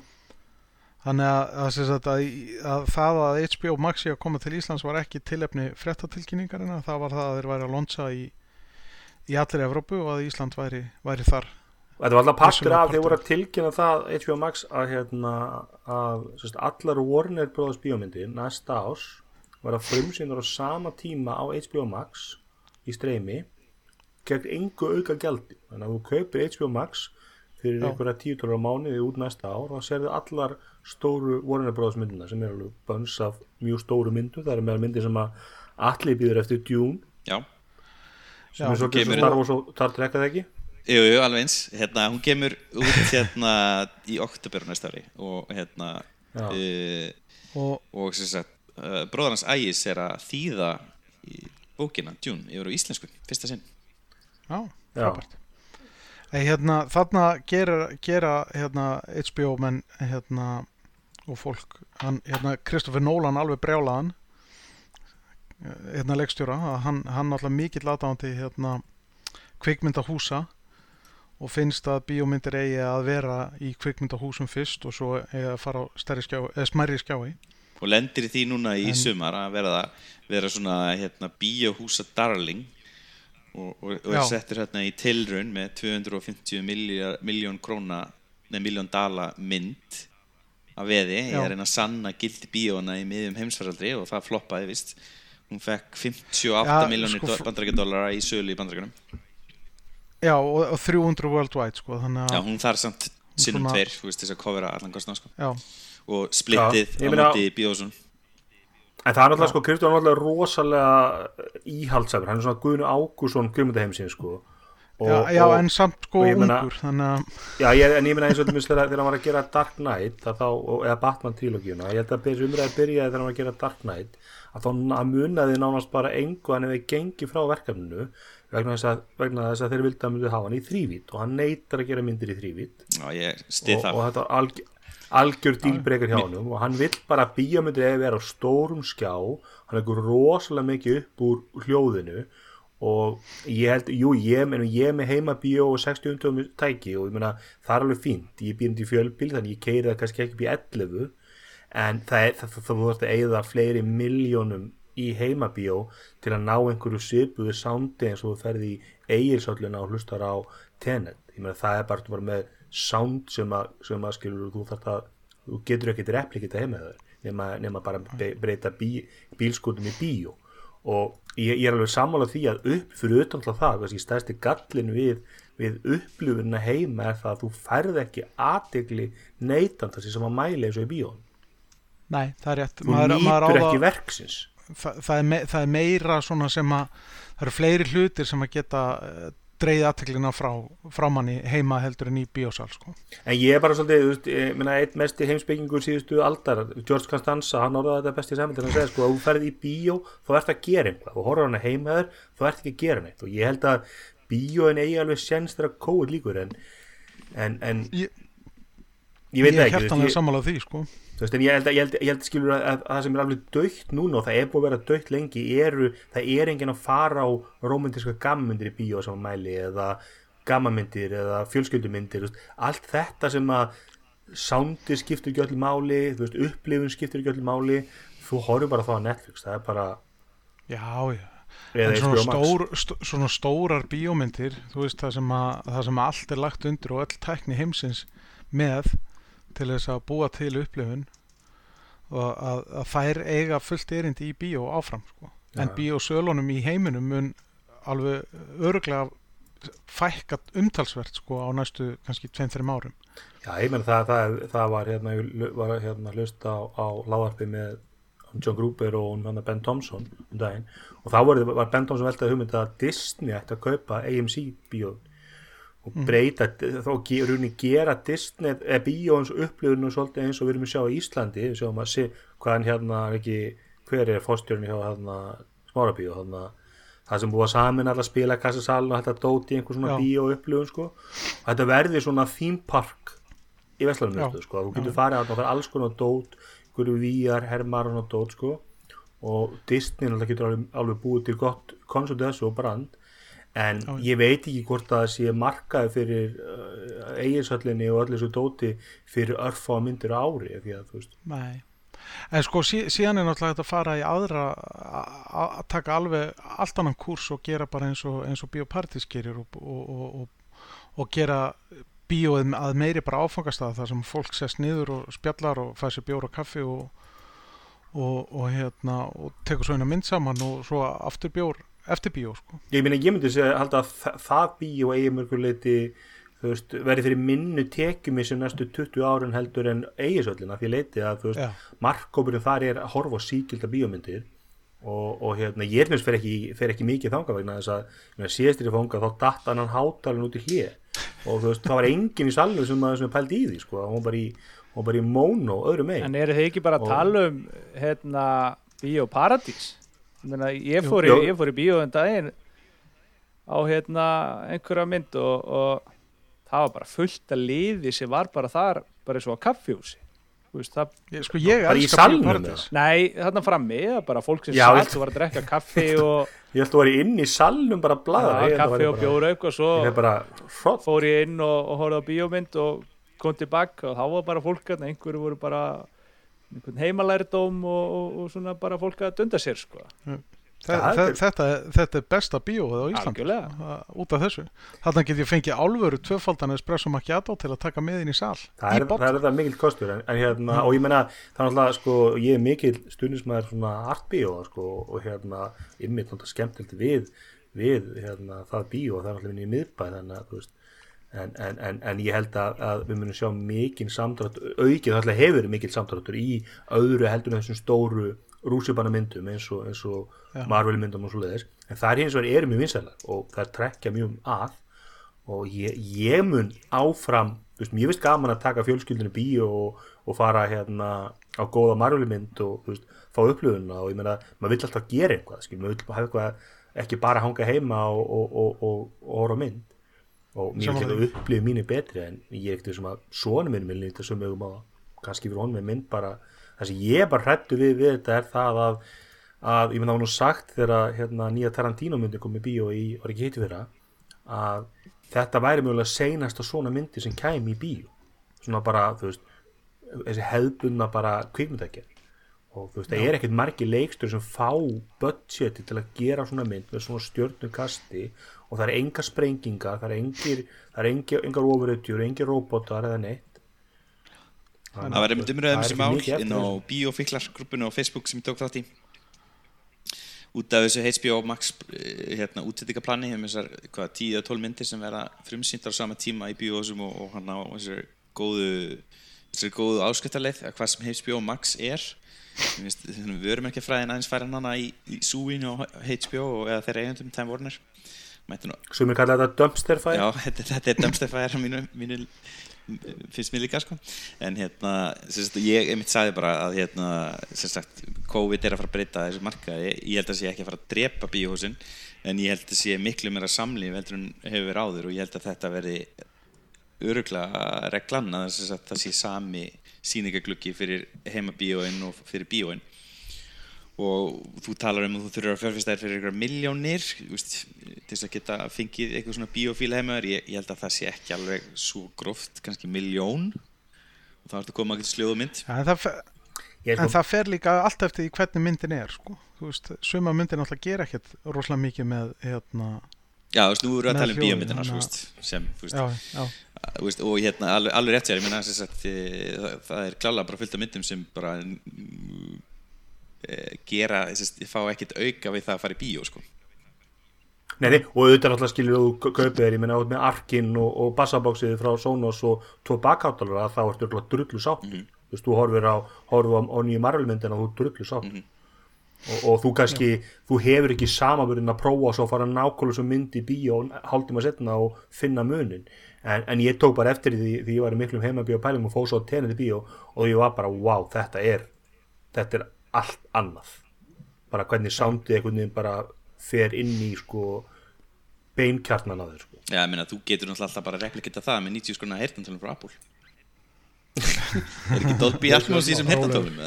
E: Þannig að, að, að, að það að HBO Max sé að koma til Íslands var ekki tilefni fréttatilkynningarina, það var það að þeir væri að lonsa í, í allir Evrópu og að Ísland væri, væri þar.
B: Þetta var alltaf partur af þegar
E: partur.
B: voru að tilkynna það HBO Max að, hérna, að sérst, allar Warner Bros. bíómyndir næsta ás var að frumsýnur á sama tíma á HBO Max í streymi gegn engu auka gjaldi. Þannig að þú kaupir HBO Max fyrir einhverja tíu tólar á mánuði út næsta ár og sérðu allar stóru Warner Bros. myndina sem er alveg bönns af mjög stóru myndu það er meðal myndir sem að allir býður eftir Dune.
D: Já,
B: sem
E: Já,
B: er svolítið
D: kemur-
B: svo Star Wars og Star Trek að ekki
D: jú, jú, alveg eins hérna, Hún kemur út hérna í oktober á næsta ári og hérna uh,
E: Og
D: og sem sagt uh, bróðar hans Ægis er að þýða í bókina Dune yfir á íslensku, fyrsta sinn
E: já,
B: Já.
E: frábært. Hérna, þarna gera, gera hérna, HBO menn hérna, og fólk, hann, hérna, Kristoffer Nolan alveg brjálaðan hérna leikstjóra, að hann, hann alltaf mikill aðdáðandi hérna, kvikmyndahúsa og finnst að bíómyndir eigi að vera í kvikmyndahúsum fyrst og svo eigi að fara á eða smærri skjái.
D: Og lendir því núna í
E: En-
D: sumar að vera, vera svona hérna, bíóhúsa darling og, og, og er settur hérna í tilraun með 250 miljón, króna neð miljón dala mynd af veði, ég er að reyna að sanna gildi bíóna í miðjum heimsfaraldri og það floppaði vist hún fekk 58
E: Já,
D: miljónir
E: sko,
D: bandarækjadólara í sölu í bandarækjunum
E: Já, og, og 300 worldwide sko, þannig
D: já,
E: að
D: hún þarf samt sinnum
E: Svona-
D: tveir, þú veist þess að kofera allan kostna sko.
E: já,
D: og splittið
B: Já,
D: á móti bíósum
B: En það er náttúrulega sko, Kristján er náttúrulega rosalega íhaldsæfur, hann er svona Guðnu Ágússon Guðmundaheimsins sko. Og,
E: já, já
B: og,
E: en samt sko
B: meina-
E: ungur þannig að
B: já, ég, en ég meina eins og þetta þegar þegar hann var að gera Dark Knight að þá, og- eða Batman trílogíuna ég held að byrja umræði byrjaði þegar hann var að gera Dark Knight að þá munaði nánast bara engu hann hefði gengið frá verkefninu vegna þess að, vegna þess að þeir vildi að myndi hafa hann í þrívít og hann neytar að gera myndir í
D: ég stið
B: og,
D: það.
B: og þetta var alg, algjör dílbreykar hjá hann og hann vill bara að bíómyndir eða vera á stórum skjá. Hann leggur rosalega mikið upp úr hljóðinu og ég held, jú, ég, meni, ég er með heima bíó og 60 undum tæki og ég meina, það er alveg fínt, ég býrnd í fjölbíl þannig ég keiri það kannski ekki í 11 en það er, það, það, það þú þarfst að eigða fleiri miljónum í heimabíó til að ná einhverju svipuðu sándi eins og þú ferði í eigilsölluna og hlustar á tenet, ég meina það er bara, bara með sound sem að, sem að skilur þú þarft að, þú getur ekkert replikita heima þau, nema, nema bara breyta bí, bílskotum í bíó. Og ég, ég er alveg sammála því að upp fyrir utan alltaf það, kannski stærsti gallin við, við upplifuna heima er það að þú færð ekki aðtegli neytanda sem að mæla eins og í bíón
E: nei, það er rétt.
B: Þú
E: á
B: nýtur ekki verksins
E: það, það, er me, það er meira svona sem að það eru fleiri hlutir sem að geta uh, dreigð aðteklina frá, frá manni heima heldur en í bíósal sko.
B: En ég er bara svolítið, þú veist, ég meina, einn mesti heimsbyggingur síðustu aldar, George Costanza, hann orðaði þetta besti saman til að segja, sko, að þú ferð í bíó, þá ert að gera einhvað, þú horfður hana heima þér, þú ert ekki að gera neitt og ég held að bíóin eigi alveg séns þegar kóið líkur en, en, en
E: ég,
B: ég veit
E: ég
B: ekki, þú veist,
E: hjartanlega
B: ég,
E: sammála því sko.
B: Veist, ég held að, ég held, ég held skilur að, að, að það sem er alveg dögt núna og það er búið að vera dögt lengi eru, það er enginn að fara á romantíska gammundir í bíó sem mæli eða gammamyndir eða fjölskyldumyndir, þú veist, allt þetta sem að soundi skiptir ekki öllu máli, veist, upplifun skiptir ekki öllu máli, þú horfur bara þá á Netflix, það er bara
E: já, já. En svona, stór, st svona stórar bíómyndir þú veist það sem, að, það sem allt er lagt undir og öll tækni heimsins með til þess að búa til upplifun og að, að þær eiga fullt erindi í bíó áfram sko. en bíósölunum í heiminum mun alveg örglega fækkat umtalsvert sko á næstu kannski 2-3 árum.
B: Já, ég menn það, það, það var hérna, ég var hérna hlust á, á láðarpi með John Gruber og hann Ben Thompson um daginn. Og þá var, var Ben Thompson veltaði hugmynd að Disney ætti að kaupa AMC bíóð og breyta, þá ge- rauninni gera Disney, eða bíóins upplifun og svolítið eins og við erum að sjá í Íslandi. Við sjáum að se, hvaðan hérna ekki, hver er fórstjörni hjá hérna smára bíó, hérna það sem búið að samin alla spila kassasalun og þetta dóti einhver svona bíó upplifun sko. Og þetta verði svona theme park í Vestlanum
E: Já.
B: sko, þú getur farið að það er alls konar dót einhverju víjar, hermar og dót sko. Og Disney getur alveg, alveg búið til gott koncept þessu og brand en ég veit ekki hvort að það sé markaði fyrir uh, eiginsöllinni og öllu þessu dóti fyrir örfa myndir á ári því að þú veist.
E: Nei. En sko sí, síðan er náttúrulega hægt að fara í aðra að að taka alveg allt annan kúrs og gera bara eins og, og Bíópartís gerir og, og, og, og, og gera bíóið að meiri bara áfangastað þar sem fólk sest niður og spjallar og fæði sér bjór og kaffi og, og, og hérna og tekur svo eina mynd saman og svo aftur bjór eftir bíó sko.
B: ég meina ég myndi segja halda að þa- það bíó eigi mörgur leiti þú veist, verði fyrir minnu tekjumi sem næstu 20 árun heldur en eigisöllina því leiti að
E: Já.
B: markkópurinn þar er að horfa á síkilda bíómyndir og, og hérna, ég er mjög fer ekki, fer ekki mikið þangað vegna þess að ég meina, síðast er ég fangað þá datt hann hátalinn út í hlið og veist, það var enginn í sallu sem, að- sem pældi í því sko, hún var í, hún var bara í móno öðru megin
C: En eru þið ekki bara að
B: Og-
C: tala um hérna, bíóparadís? Ég, meina, ég, fór í,
B: Jú.
C: ég fór í bíó en daginn á hérna, einhverja mynd og, og það var bara fullt að liði sem var bara þar bara og á kaffjúsi veist, það,
E: sko ég
B: Bara í
E: elska
B: salnum,
E: Bíóparadís
C: Nei, þarna frammi, bara fólk sem satt og var að drekka kaffi og
B: ég held að vera inn í salnum bara að bladra
C: ja,
B: að
C: kaffi og bjórauk og svo
B: er bara hrott
C: fór ég inn og, og horfði á bíómynd og kom tilbaka og þá var bara fólk að einhverju voru bara heimalærdóm og, og, og svona bara fólk að dunda sér sko.
E: Þe,
B: Já,
E: þe,
B: þetta er-
E: þetta, þetta er besta bíóið á Íslandi.
C: Algjörlega.
E: uh, út af þessu. Þarna get ég fengið álveru tvöfaldan espresso macchiato til að taka með inn í sal
B: það er, það er þetta mikill kostur en, en hérna, og ég meina það er náttúrulega sko, ég er mikill stundismæður svona artbíó sko, og hérna ymmið skemmtilegt við við hérna, það bíó það er náttúrulega vinni í miðbæð þannig að þú veist En, en, en, en ég held að, að við munum sjá mikinn samdrátt, aukið það hefur verið mikill samdráttur í öðru heldur en þessum stóru rússipanna myndum eins og, eins og. Marvel myndum og svo leiðis en það er hins vegar eru mjög vinsælar og það er trekkja mjög að. Og ég, ég mun áfram veist, mér finnst gaman að taka fjölskyldinu í bíó og, og fara hérna á góða Marvel mynd og veist, fá upplöðuna og ég meina, maður vill alltaf gera eitthvað skil, maður vill hafa eitthvað ekki bara hanga heima og, og, og, og, og horfa mynd og mér
E: Sammála
B: finnst þetta upplifið mínu betri en ég er ekkert sem að svona minn minn lítið sem augum á kannski fyrir honum með mynd bara það sem ég bara hrættu við við þetta er það að, að ég menn það var nú sagt þegar hérna, nýja Tarantino myndi komið bíó í, var ekki hitti þeirra að þetta væri mjögulega seinasta svona myndi sem kæmi í bíó. Svona bara, þú veist þessi hefðbunna bara kvikmyndakir og þú veist, það er ekkert margir leikstur sem fá budgeti til að gera svona mynd með svona stjörnukasti og það er enga sprengingar, það er engir það er engir, engar ofurutjur, engir robotar eða neitt.
D: Það var einmitt umröðum sem
B: eftir
D: inn á grúppinu á Facebook sem ég tók þátt í. Út af þessu HBO Max eh, hérna, útsettingaplani um þessar hvað, 10-12 myndir sem verða frumsýndar á sama tíma í bíósum og, og hann á þessar góðu þessar góðu áskiptarleið að hvað sem HBO Max er við verum ekki fræðin aðeins færa hana í, í súinu á HBO og eða þeirra eigundum Time Warner. Mætti nú
B: sem er kallað þetta dumpster fire.
D: Já, þetta, þetta er dömstefæðar mínu, mínu finnst mér líka sko. En hérna, sagt, ég einmitt sagði bara að hérna, sagt COVID er að fara að breyta þessu markaði. Ég held að sé ekki að fara að drepa bíóhúsin en ég held að sé miklu meira samlíf heldur en hefur verið áður og ég held að þetta verði öruglega reglan að það sé sami sýningagluggi fyrir heimabíóin og fyrir bíóin. Og þú talar um að þú þurfur að fjárfesta þér fyrir einhverja miljónir til þess að geta fengið eitthvað svona bíófíla heimaður ég, ég held að það sé ekki alveg svo gróft kannski miljón og þá ertu að koma að geta sljóðu mynd.
E: Ja, en, það
B: er
E: en það fer líka allt eftir því hvernig myndin er sko. Þú veist, suma myndin náttúrulega gera ekkert rosalega mikið með hérna,
D: Já, þú veist, nú erum við að tala um bíómyndina veist, sem, þú veist,
E: já, já,
D: veist, og hérna alveg, alveg rétt sér, ég meina sem sagt, e, það, það er klálega bara fullt af myndum sem bara e, gera, sem sagt, fá ekkert auka við það að fara í bíó sko.
B: Nei, og auðvitað þú kau- kaupið þér, ég meina át með arkinn og, og bassabóksið frá Sonos og tvo bakháttalara þá ertu örugglega drullu sátt
D: Mhm.
B: þú veist, þú horfir á, á, á nýju marvelmyndina og þú drullu sátt
D: Mhm.
B: og, og þú kannski, þú hefur ekki samaburinn að prófa svo að fara nákvæmlega svo mynd í bíó hálftíma setna og finna munin en, en ég tók bara eftir því því ég var í miklum heimabíó pælum og fóð svo tenið í bíó og ég var bara, wow, þetta er þetta er allt annað. Bara hvernig soundið einhvern veginn bara fer inn í sko beinkjarnan að þau sko.
D: Já, ég meina, þú getur alltaf bara að replikita það með 90 skrona heyrnantölum frá Apple. Er ekki Dolby Atmos í þessum heyrnantölum?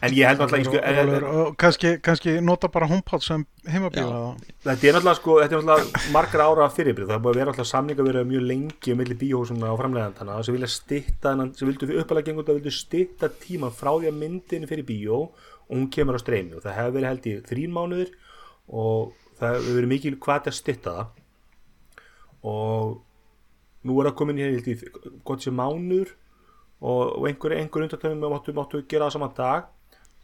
B: En ég held alltaf, sko,
E: kannski, kannski nota bara HomePod sem heimabíla
B: þetta er náttúrulega sko, þetta er náttúrulega margar ára fyrirbrið, það er búið að vera alltaf samninga verið mjög lengi um milli bíóhúsuna og framlegandana sem vilja stitta, sem vildu uppalega gengur það vildu stitta tíman frá því að myndin fyrir bíó og hún kemur á streymi og það hefur verið held í þrín mánuðir og það hefur verið mikil hvað að stitta það. Og nú er það komin hér í gott sem mánuður og, og einhver, einhver undartöfum máttu, máttu gera það saman dag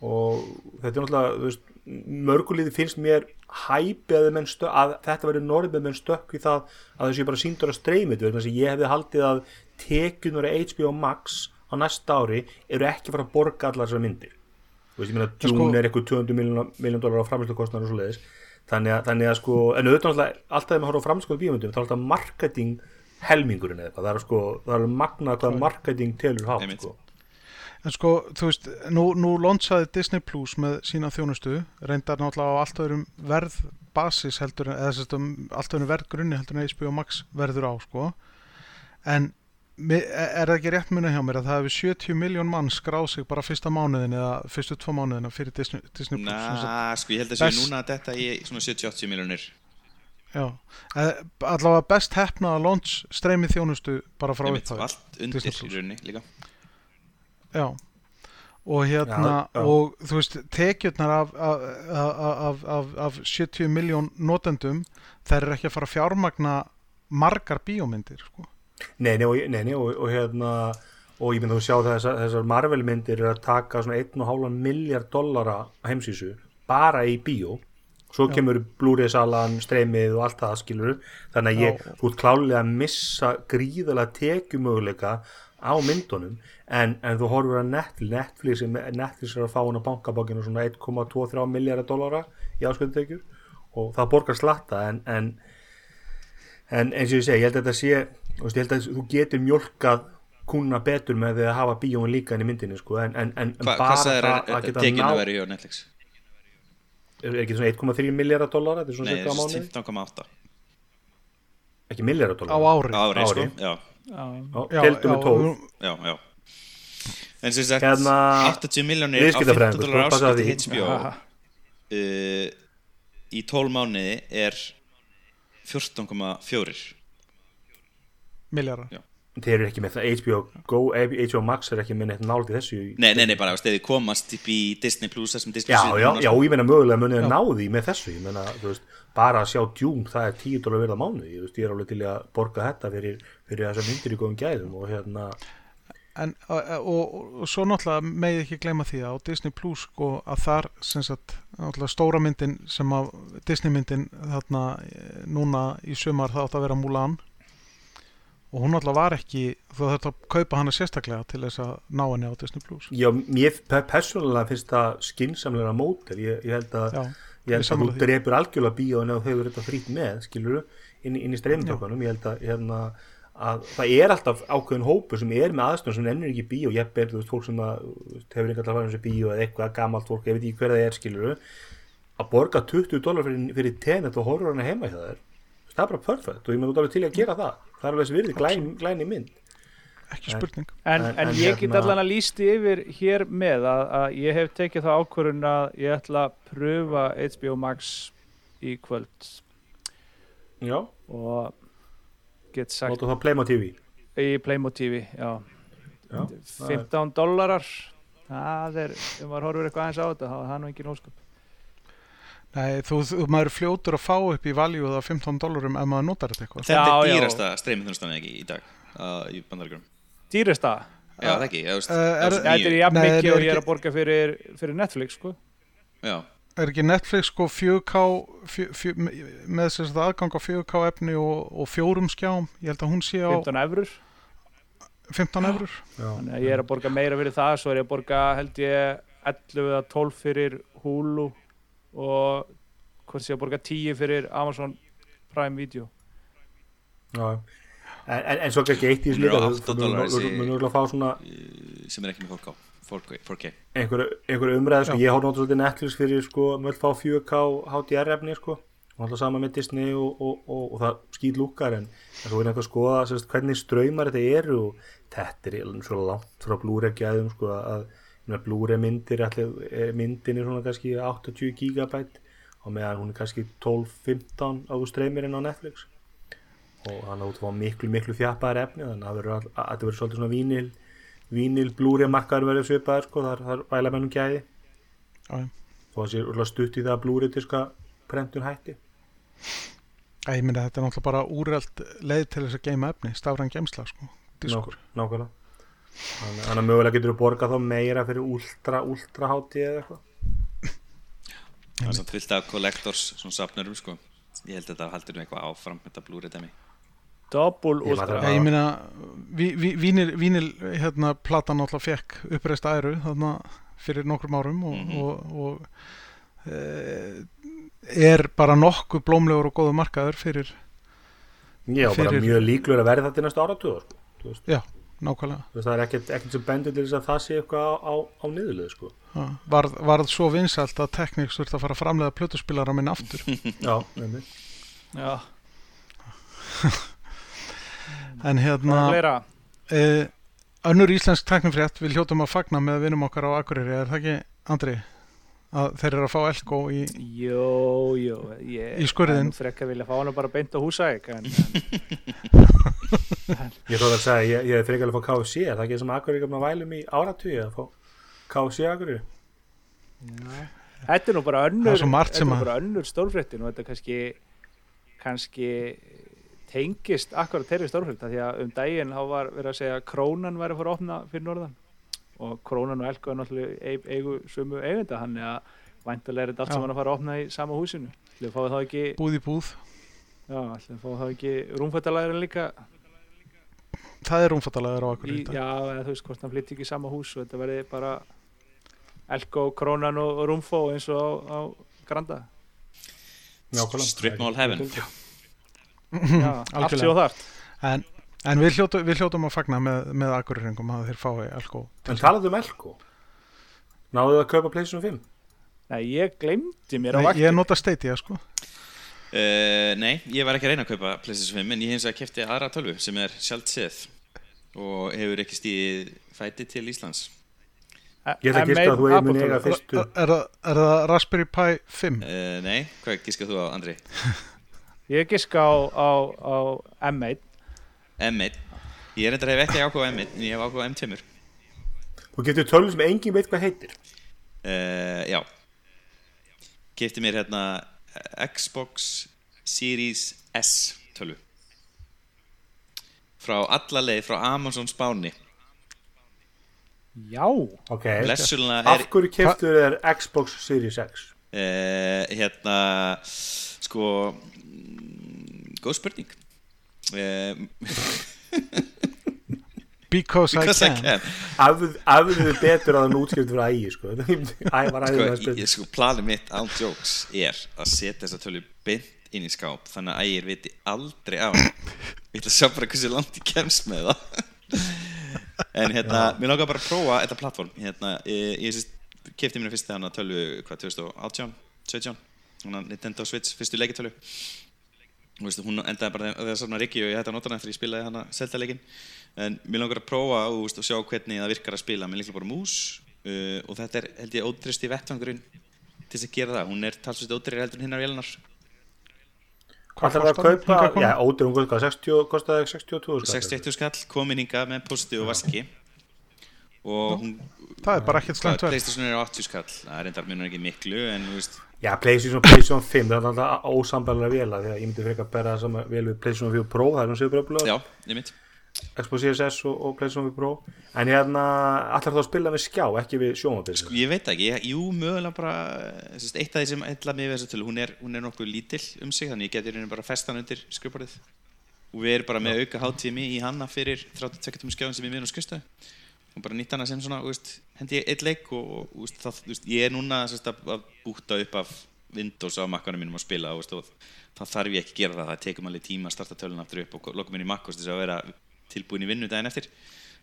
B: og þetta er náttúrulega veist, mörguliði finnst mér hæpið að þetta verður norðið menn stökk í það að þessu bara síndur að streymið. Ég hefði haldið að tekjunur HBO Max á næsta ári eru ekki fara að borga allar þessar myndir. Þú veist ég meina
E: sko-
B: Dune er eitthvað 200 miljón, dólar á framlýstukostnar og svo leiðis þannig að, þannig að sko en auðvitað alltaf þegar maður horfa á framskoðu bíómyndum þá er alltaf marketing helmingurinn eða eitthvað. Það er sko það er magnað hvað marketing telur hátt sko
E: En sko, þú veist, nú, nú lonsaði Disney Plus með sína þjónustu, reyndar náttúrulega á allt öðrum verð basis heldur, eða sérst um allt öðrum verð grunni heldur en HBO Max verður á, sko. En mi- er það ekki rétt munið hjá mér að það hefur 70 miljón mann skráð sig bara fyrsta mánuðin eða fyrstu tvo mánuðina fyrir Disney, Disney Plus?
D: Na, sko, ég held að séu
E: Best-
D: núna að þetta í svona 70-80 miljonir
E: Já, Eh, allavega best hefnaða launch streymið þjónustu bara frá
D: Einmitt, og
E: upphæð.
D: allt undir í rauninni líka
E: Já og hérna
B: Já, já.
E: og þú veist tekjurnar af, af, af, af, af 70 miljón notendum þær er ekki að fara að fjármagna margar bíómyndir sko.
B: Nei, nei, og, nei, nei, og, og hérna og ég myndi þú sjá þessar, þessar Marvel myndir er að taka svona 1,5 miljard dollara heimsísu bara í bíó svo kemur Blu-ray salan, streymið og allt það skilur þannig að ég,
E: Já.
B: þú ert klálega að missa gríðalega tekjumöguleika á myndunum en, en þú horfur að Netflix Netflix, er- Netflix er að fá hann á bankabókinu svona 1,23 miljardar dollara í ásköldutekjur og það borgar slatta en, en en eins og ég segi, ég held að þetta sé veist, ég held að þú getur mjólkað kuna betur með því að hafa bíóin líka inn í myndinni sko, en, en, en
D: Hva,
B: bara það
D: að
B: að geta ná
D: verið hjá Netflix?
B: er ekki svona 1,3 miljardar dólar þetta er svona
D: Nei,
B: cirka á
D: þessi
B: mánuði
D: 15,8
B: ekki miljardar
E: á
B: dólar
E: ári
D: á ári, sko
B: Ári.
D: Já,
C: Já.
B: Deildum með 12
D: já, já. En sem sagt,
B: Hérna,
D: 80 miljonir á 15
B: viðskiptafræðingur,
D: dólar
B: passaðu
D: áskipti
B: því.
D: HBO uh, í 12 mánuði er 14,4
E: miljardar
D: Já.
B: þeir eru ekki með það. HBO, Go, HBO Max er ekki með neitt nált í þessu.
D: Nei, nei, nei, bara á stæði komast upp í Disney Plus þessum Disney
B: Já,
D: Plus
B: já, já,
D: sko.
B: ég meina mögulega munið að ná því með þessu, ég meina, þú veist, bara að sjá Dune, það er 10 dólar verða mánuði, ég veist, ég er alveg til að borga þetta fyrir, fyrir þessar myndir í góðum gæðum og hérna,
E: en, og, og, og svo náttúrulega megið ekki gleyma því að á Disney Plus sko að þar sagt stóra myndin sem að Disney myndin þarna eh, núna í sumar það átt að vera Mulan. Og hún náttúrulega var ekki þú þurft að kaupa hana sérstaklega til þess að ná henni á Disney Plus.
B: Já, mér pe- persónulega finnst það skinsamlega mótel, ég, ég held að,
E: Já,
B: ég held að þú drepur algjörlega bíóin ef þú hefur þetta frýtt með, skilur inn, inn í streymtökunum, ég held að, hérna, að það er alltaf ákveðin hópur sem er með aðstöðum sem ennur ekki í bíó, ég ber, þú veist, fólk sem að, hefur einhvern veginn þessi bíó eða eitthvað gamalt fólk, ég veit ekki hver það er, skilur að borga 20 dólar fyrir, fyrir tenet og horfur hana heima hjá þér það er bara perfect og ég með út alveg til í að gera það. Það er alveg þessi virði glæn, glæni mynd
E: ekki spurning.
C: En,
B: En-
C: en,
B: en
C: ég get
B: hérna-
C: allan að lýsti yfir hér með að, að ég hef tekið það ákvörun að ég ætla að pröfa HBO Max í kvöld.
B: Já,
C: og get sagt
B: nota það Playmo TV
C: í Playmo TV, já,
B: já, það er-
C: 15 dollarar. Það er, ef maður horfur eitthvað aðeins á þetta þá er það nú engin ósköp.
E: Nei, þú, þú maður fljótur að fá upp í valjú það 15 dólarum ef maður notar þetta eitthvað.
D: Þetta er dýrasta streymið þjónustan ekki í dag uh, í bandaríkjum
C: Dýrist það?
D: Já, það ekki, ég veist
E: Eh, er-
C: Þetta er jafn mikið og ég er að borga fyrir, fyrir Netflix sko.
D: Já,
E: er ekki Netflix sko 4K fjö, fjö, með þess að aðgang á 4K efni og, og fjórum skjám? Ég held að hún sé á
C: 15 eurur
E: 15 eurur
B: Já.
C: þannig að ég er að borga meira fyrir það svo er ég að borga held ég 11 eða 12 fyrir Hulu og hvort sé ég að borga 10 fyrir Amazon Prime Video.
B: Já. En, en, en svo kannski eitt í þessu
D: er
B: líka
D: á
B: þú-
D: 8
B: þú
D: dólarar
B: munur
D: þessi-
B: munur örugglega fá svona
D: sem er ekki með 4K 4K, 4K.
B: einhver, einhver umræð sko, ég hótt náttúrulega svolítið Netflix fyrir sko, maður vil fá 4K HDR efni sko, og alltaf sama með Disney og, og, og, og það skýt lúkar en, en svo er einhver að skoða sérst, hvernig ströymar þetta eru og þetta er svo langt frá Blu-ray gæðum sko, að Blu-ray myndir allir, er myndin er svona kannski 80 gigabæt og meðan hún er kannski 12-15 á streymir inn á Netflix og hann átt að fá miklu miklu þjappaðar efni þannig að það verður all- að þetta verður svolítið svona vínil vínil blúri markaður verður svipaður sko, þar, þar væla mennum gæði.
E: Já.
B: og það sé úrlega stutt í það að blúri diska prentun hætti.
E: Æ, ég myndi að þetta er náttúrulega bara úreld leið til þess að geima efni, stafræn geimsla sko, diskur.
B: Ná- nákvæmlega. Þannig, þannig að mögulega getur þú borgað þá meira fyrir ultra ultra hátíð eða eitthvað.
D: Það er samt fyllt af collectors svona safnurum sko. Ég held að þetta haldur nú eitthvað áfram þetta Blu-ray dæmi
C: Double Ultra
E: Já, ég meina, ví, ví, vínil, vínil hérna, platan náttúrulega fekk uppreist æru þarna fyrir nokkrum árum og,
D: Mhm.
E: og, og e, er bara nokkuð blómlegur og góðu markaður fyrir,
B: já, bara
E: Fyrir-
B: mjög líklegur að verða þetta í næstu áratuga sko.
E: Já, nákvæmlega.
B: það er ekkert, ekkert sem bendur til þess að það sé eitthvað á, á, á niðurlið sko.
E: Varð, varð svo vinsælt að Technics þurfti að fara að framlega plötuspilara minn aftur.
B: já, nefnir
C: Já,
E: En hérna,
C: er
E: e, önnur íslensk teknifrétt við hljótum að fagna með vinum okkar á Akureyri, er það ekki, Andri? Að þeir eru að fá Elko í,
C: Jó, jó ég,
E: Í skurðinn.
C: Frekka vilja fá hana bara beint á húsæk en, en
B: ég þótt að segja, ég, ég er frekar að fá KFC er það ekki sem ykkur með vælum í áratugi að fá KFC akkur
C: Þetta er nú bara önnur
E: er
C: er
E: að-
C: önnur stórfréttin og þetta kannski kannski tengist akkurat þeirri stórfrétta því að um daginn þá var verið að segja að krónan væri að fara að opna fyrir norðan og krónan og elko er náttúrulega eig- eigu sömu eigenda hann er að væntalega er þetta allt
E: Já.
C: saman að fara að opna í sama húsinu Ætli fáið þá ekki
E: búð í búð.
C: já, ætli fáið þá ekki rúmfættalæðurinn líka
E: Það er umfattalegar á Akureyri. í
C: já, eða þú veist hvort hann flytti ekki í sama hús og þetta verði bara elko, krónan og, og rúmfó eins og á, á Granda
B: Nákvæmlega.
D: Strip mall heaven.
C: Já, allt séu þar
E: En, en við, hljótu, við hljótum að fagna með, með Akureyringum að þeir fái Elko.
B: En talaðu um Elko Náðu að kaupa PlayStation 5
C: Nei, ég glemdi mér á vakti
E: ég nota Stadia sko.
D: Uh, nei, ég var ekki að reyna að kaupa PlayStation 5 en ég hins vegar kefti aðra tölvu sem er sjálft séð og hefur ekki stíð fæti til Íslands
B: Ég ætla að giska að þú eigi muni eiga
E: Er,
B: fyrstu
E: er, það- er það Raspberry Pi 5?
D: uh, Nei, hvað gískað þú á, Andri?
C: Ég giska á, á, á M1
D: M1 Ég reyndar hef ekki ákvað á M1 en ég hef ákvað á M2
B: Þú getur tölvu sem engin veit hvað heitir?
D: Uh, Já. Kefti mér hérna Xbox Series S tölvu. Frá alla leið frá Amazon Spáni.
C: Já,
B: Ok.
D: Er
B: Af hverju keftur þér Xbox Series X?
D: uh, hérna sko góð spurning.
E: Because,
D: because
E: I
D: I
E: can.
D: can.
B: Afðu þið betur að það útskrift fyrir ægi sko. Æ var æði
D: sko,
B: að
D: sko planið mitt án jokes er að setja þessa tölu beint inn í skáp þannig að ægir viti aldrei á. Ég ætla að sjá bara hversu langt ég kemst með það. En hérna, mér langar bara að prófa þetta plattform hérna, ég, ég kefti mér fyrst hana tölu, hvað, 2018 17, hana Nintendo Switch fyrstu leikitölu og veistu, hún endaði bara þegar það svona Rikki og ég hætti að nota hana eftir ég spilaði hana selta leikin en mér langar að prófa og, veist, og sjá hvernig það virkar að spila. Með líklega bara mús uh, og þetta er held ég ódristi vettvangurinn til þess að gera það, hún er talsvist ódrið heldur hinnar vélunar
B: Hvað ætlar það að kaupa? Já, ódur hún hvað, 60, kostaði 62 skall
D: 61 skall, komin hingað með posti og vaski og hún
E: Það er bara ekkert slæmt verð.
D: Playstation er á 80 skall það er endar munur ekki miklu en þú veist
B: Já, PlayStation, PlayStation 5 það er alltaf ósambarlega vela því að ég myndi frekar bera það sama vel við PlayStation 4 Pro það er hún séu bara upplöð
D: já, ég mynd
B: Xbox Series S og, og PlayStation 4 Pro. En hérna allar þá að spila með skjá ekki við sjónvapið
D: Sko, ég veit ekki, ég, jú, mögulega bara sérst, eitt af því sem heilla mig við tölu hún er, hún er nokkuð lítill um sig þannig ég raunin bara festan undir skrifborðið. Og við erum bara með auka hátími í hanna fyrir 32 tómi skjáðin sem ég vinn á skustu og bara nýtt hana sem svona, veist, hendi ég eitt leik og, og veist, það, veist, ég er núna sérst, að, búta upp af Windows á makkanum mínum að spila og, og það þarf ég ekki að gera það, það tekum alveg tíma að starta tölun aftur upp og loka mér í Mac og þess að vera tilbúin í vinnu daginn eftir.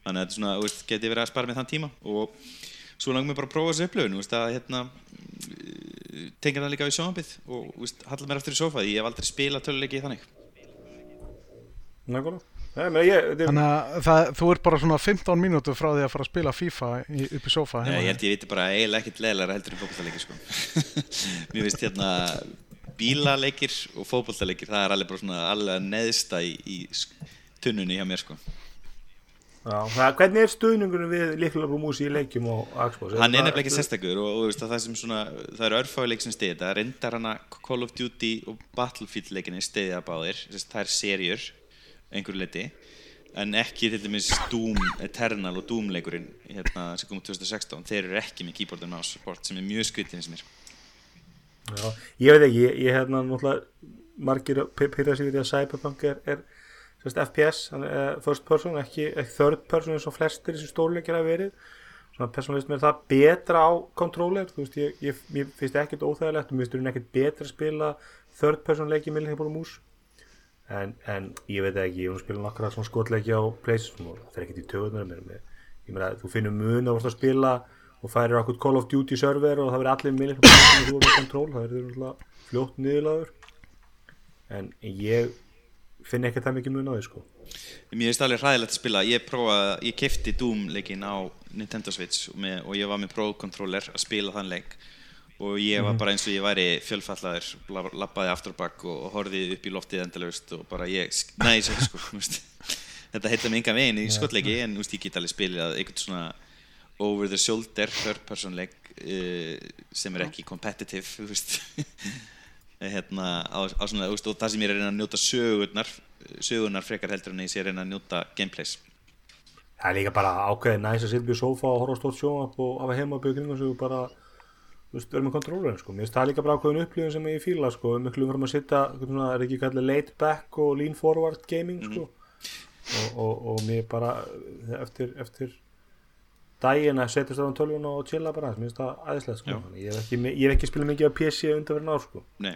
D: Þannig að þetta svona, geti verið að spara með þann tíma. Og svo langum við bara að prófa þessu upplöfun, að hérna tengja það líka við sjónabið og þú veist, halla mér aftur í því ég hef aldrei spilað töluleiki þannig.
B: Nákvæmlega Er-
E: Þannig að það, þú ert bara svona 15 mínútur frá því að fara að spila FIFA í, upp í sofa
D: Nei, ég held ég viti bara eiginlega ekkert leðilega heldur en fótballtaleikir sko. Mér finnst hérna bílaleikir og fótballtaleikir það er alveg bara svona alveg neðsta í, í tunnunni hjá mér sko.
B: Já, það, hvernig er stuðningunum við líklega músi í leikjum og Xbox?
D: Hann er nefnilega ekki sérstakur og, og veist, að það sem svona, það eru örfáleik sem stiði þetta, reyndar hana Call of Duty og Battlefield leikinni stiði að báðir, þess, það er serjur einhverju leiti, en ekki til dæmis Doom Eternal og Doom leikurinn hérna, sem kom úr 2016, þeir eru ekki með keyboard and mouse support sem er mjög skutið eins og mér.
B: Já, ég veit ekki, ég, ég hérna náttúrulega margir pyrra sig við því að Cyberpunk er, er sérst, FPS, er first person, ekki, ekki third person eins og flestir sem stórleikir hafa verið svona personalist með það betra á controller, þú veist, ég, ég, ég finnst ekkert óþægilegt og mér finnst hún ekkert betra að spila third person leiki með leikir mús en, en ég veit ekki, ég hún spila nokkra svona skotleiki á PlayStation og það er ekkert í töðunar ég meina, þú finnur mun að spila og færir okkur Call of Duty server og það verður allir og þú verður kontról, það verður fljótt niðurlaður en ég finn ekki það mikið mun á því sko.
D: Mér finnst alveg hræðilegt að spila, ég ég kefti Doom leikinn á Nintendo Switch og, með, og ég var með Pro Controller að spila þann leik og ég var bara eins og ég væri fjölfallaður, la- labbaði aftur og og, horfði upp í loftið endalaust og bara ég, næs ekki sko, þetta heita mig enga veginn í skotleiki en veist, ég get alveg spilað einhvern svona over the shoulder third person leik uh, sem er ekki competitive, hérna, á, á svona, veist, og það sem ég er að reyna að njóta sögurnar sögurnar frekar heldur en ég sé að reyna að njóta gameplays.
B: Það er líka bara ákveðið næs að í sofa og horfa stórt sjónvarp og hafa heima sig og bara þú veist, vera með kontrólerin sko. mér finnst það líka bara ákveðin upplifun sem ég fíla sko. miklu fyrir að sitja, hvernig svona, er ekki kallið laid back og lean forward gaming sko. og, og, og mér bara eftir, eftir daginn að setjast á tölvun og chilla bara, mér finnst það aðeinslega sko. Ég hef ekki, ég hef ekki spilað mikið á PC undanverðin ár sko.
D: Nei,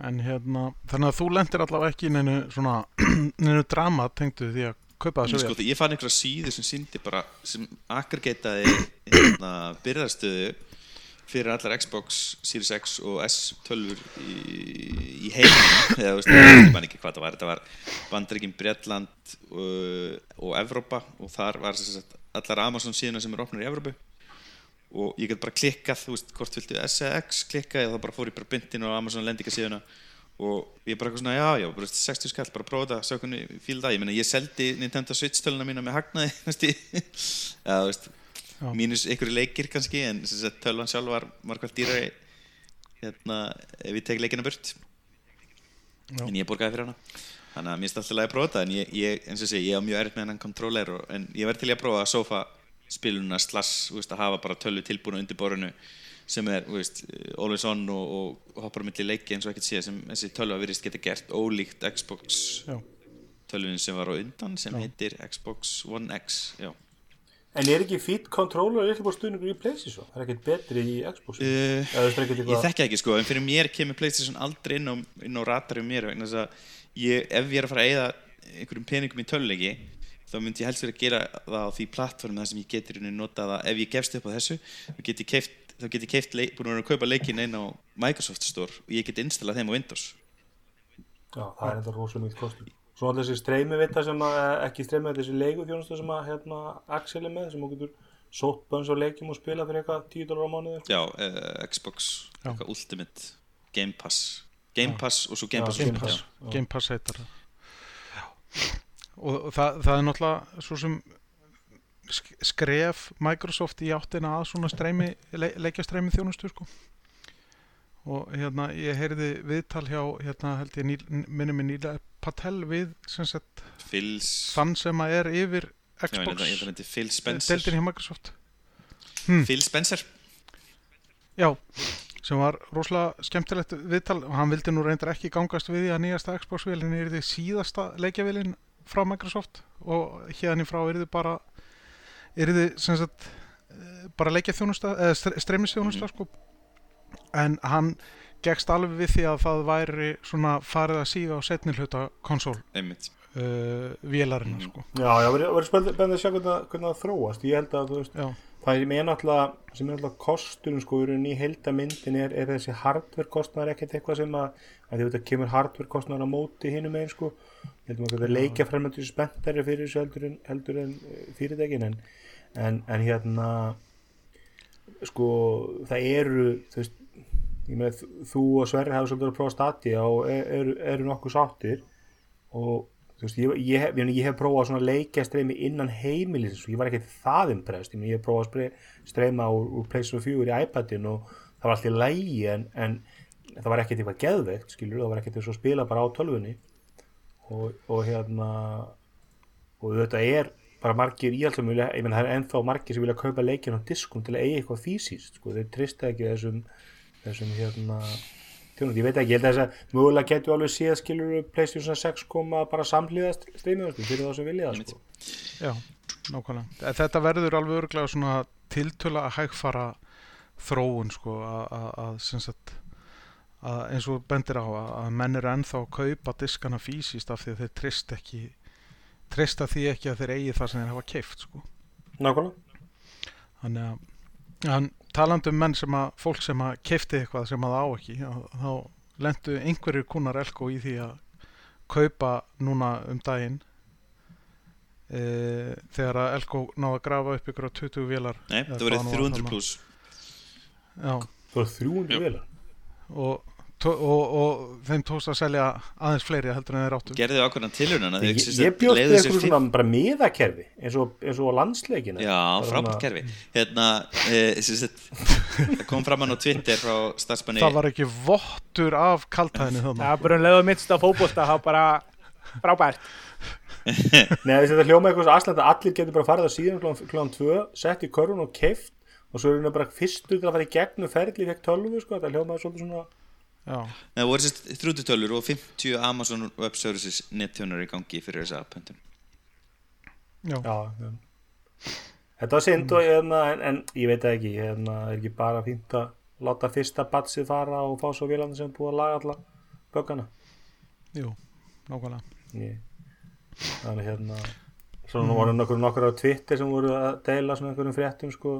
E: En hérna, þannig að þú lendir allavega ekki í neinu svona, neinu drama tengdu því að kaupa þessu
D: sko, ég fann einhverja síðu sem síndi bara, sem aggregateði hérna, byrðarstöðu fyrir allar Xbox, Series X og S tölfur í, í heiminum. Eða þú veist, ég man ekki hvað það var. Þetta var Bandaríkin, Bretland og, og Evrópa. Og þar var sagt, allar Amazon síðuna sem er opnar í Evrópu. Og ég get bara klikkað, þú veist, hvort viltu SX klikkað eða þá bara fór ég bara byndin á Amazon lendinga síðuna. Og ég bara eitthvað svona, já, já, bara 60 skall, bara prófa þetta, sjá hvernig fíl það, ég meina, ég seldi Nintendo Switch töluna mína með hagnaði, þú veist,
E: Já.
D: mínus einhverju leikir kannski, en tölunan sjálf var margvært dýrari, hérna, ef ég tek leikina burt,
E: Já.
D: en ég borgaði fyrir hana, þannig að mér finnst alltaf að prófa þetta, en ég, ég eins og sé, ég á mjög erfitt með hennan kontroller, og, en ég verði til að prófa sofa spiluna slass, veist, að hafa bara tölvu tilbúna undir borðinu sem er, veist, always on og, og, hoppar á milli leiki eins og ekkert sé sem þessi tölva virðist geta gert ólíkt Xbox tölvun sem var á undan sem
E: Já.
D: heitir Xbox One X já.
B: En er ekki feed controller eitthvað bara stuðningur í PlayStation? Það er ekkert betri í Xbox.
D: Uh,
B: Eða
D: ég
B: eitthvað?
D: þekki ekki sko, en fyrir mér kemur Playstation aldrei inn á, á ratari um mér vegna þess að ég, ef ég er að fara að eyða einhverjum peningum í töluleiki þá myndi ég helst verið að gera það á því plattform þar sem ég getur inn nota það. Ef ég gefst upp á þessu get keift, þá get ég keift búin að að kaupa leikin inn á Microsoft Store og ég get installað þeim á Windows.
B: Já, það er enda rosa mikið kostur. Svo alltaf þessi streymi vita sem að, eh, ekki streymi þetta þessi leiku þjónustu sem að hérna Axel er með, sem þú getur sótt bönns á leikjum og spila fyrir eitthvað 10 dólar á mánuði.
D: já, uh, Xbox
E: Já.
D: eitthvað Ultimate Game Pass Game Pass og svo Game
B: Já,
D: Pass
E: Game Pass,
B: já.
E: Game Pass heitar það. Já. Og það, það er náttúrulega svo sem sk- skref Microsoft í áttina að svona streymi, le, leikjastreimi þjónustu sko. Og hérna, ég heyrði viðtal hjá, hérna held ég, ný, minnum mig nýlega Patel við sem sagt,
D: Phils
E: þann sem að er yfir Xbox. deildin hjá Microsoft.
D: Phil Spencer.
E: Já, sem var rosalega skemmtilegt viðtal. Og hann vildi nú reyndar ekki gangast við því að nýjasta Xbox-vélinn er því síðasta leikjavélinn frá Microsoft og hérna í frá er þið bara er þið sem sagt eh, bara leikjaþjónusta, eða streymisþjónusta sko en hann gegst alveg við því að það væri svona farið að síga á setni hluta konsól
D: einmitt.
E: uh, vélarina sko.
B: Já, já, verður spennandi að sjá hvernig, það- hvernig það þróast. Ég held að þú veist,
E: Já,
B: það sem er náttúrulega sem er náttúrulega kosturinn sko í heildamyndin er, er þessi hardware kostnaður ekkert eitthvað sem að, að þetta kemur hardware kostnaður á móti hinum megin sko. Ég held að það leikja fremöndu spenntari fyrir þessu heldur en, heldur en eh, fyrirtækin en, en, en hérna sko það eru þú veist ég með þú og Sverri hafa svolítið að prófa Stadia og e- eru, eru nokkuð sáttir og þú veist, ég, ég, hef, ég, hef prófað svona leikjastreymi innan heimilis og ég var ekki það impressed, ég, hef prófað streyma úr, úr PlayStation 4 í iPadin og það var alltaf lægi en, en það var ekkert eitthvað geðveikt skilur, það var ekkert og að spila bara á tölvunni. Og, og hérna og þetta er bara margir í alltaf vilja, ég menn það er ennþá margir sem vilja kaupa leikin á diskum til að eiga eitthvað fysiskt sko, þeir trista ekki þessum þessum hérna tjónum, ég veit ekki, ég held að þess að mögulega getur alveg séð skilur Playstation 6 koma bara samhliða streymið fyrir þá sem vilja það sko.
E: já, nákvæmlega. En Þetta verður alveg örglega svona tiltöla að hægfara þróun sko að- að að sem sagt að eins og bendir á að, að menn eru ennþá að kaupa diskana fysiskt af því að þeir trist ekki trista því ekki að þeir eigi það sem þeir hafa keift sko.
B: Nákvæmlega.
E: Þannig að hann, talandi um menn sem að fólk sem að keifti eitthvað sem að það á ekki já, þá lendu einhverjir kúnar elko í því að kaupa núna um daginn e, þegar að elko náða að grafa upp ykkur á 20 vélar
D: Nei, það verið
E: hvað nú var
D: 300
E: þarna.
D: pluss
E: já,
B: Það var 300
D: Jú.
B: velar
E: og, og, og þeim tókst að selja aðeins fleiri heldur en þeir áttu.
D: Gerðu ákveðna tilhörnuna
B: Ég, ég bjóst við eitthvað svona bara miðakerfi eins og, eins og landsleikina.
D: Já, frábært kerfi Hérna, e, það kom fram hann á Twitter frá starfsmanni
E: það var ekki vottur af kaltæðinu
C: Það er bara um leiðu minnst á fótbolta þá bara frábært.
B: Nei, þessi þetta hljóma eitthvað að allir getur bara farið á síðan klón, klón 2 sett í körun og keift og svo er hérna bara fyrstur til að fara í gegnum ferli fekk tölvu sko, þetta hljómaði svolítið svona
D: Það voru sérst 30 tölur og 50 Amazon Web Services nettjónar í gangi fyrir þessa pöntun.
E: Já,
B: Já. Þetta var synd og hérna, en, en ég veit það ekki, hérna, er ekki bara fínt að láta fyrsta batsið fara og fá svo vélanda sem búið að laga alla böggana.
E: jú, nákvæmlega.
B: Ég, þannig hérna, svona voru nokkur nokkur á Twitter sem voru að deila svona einhverjum fréttum sko,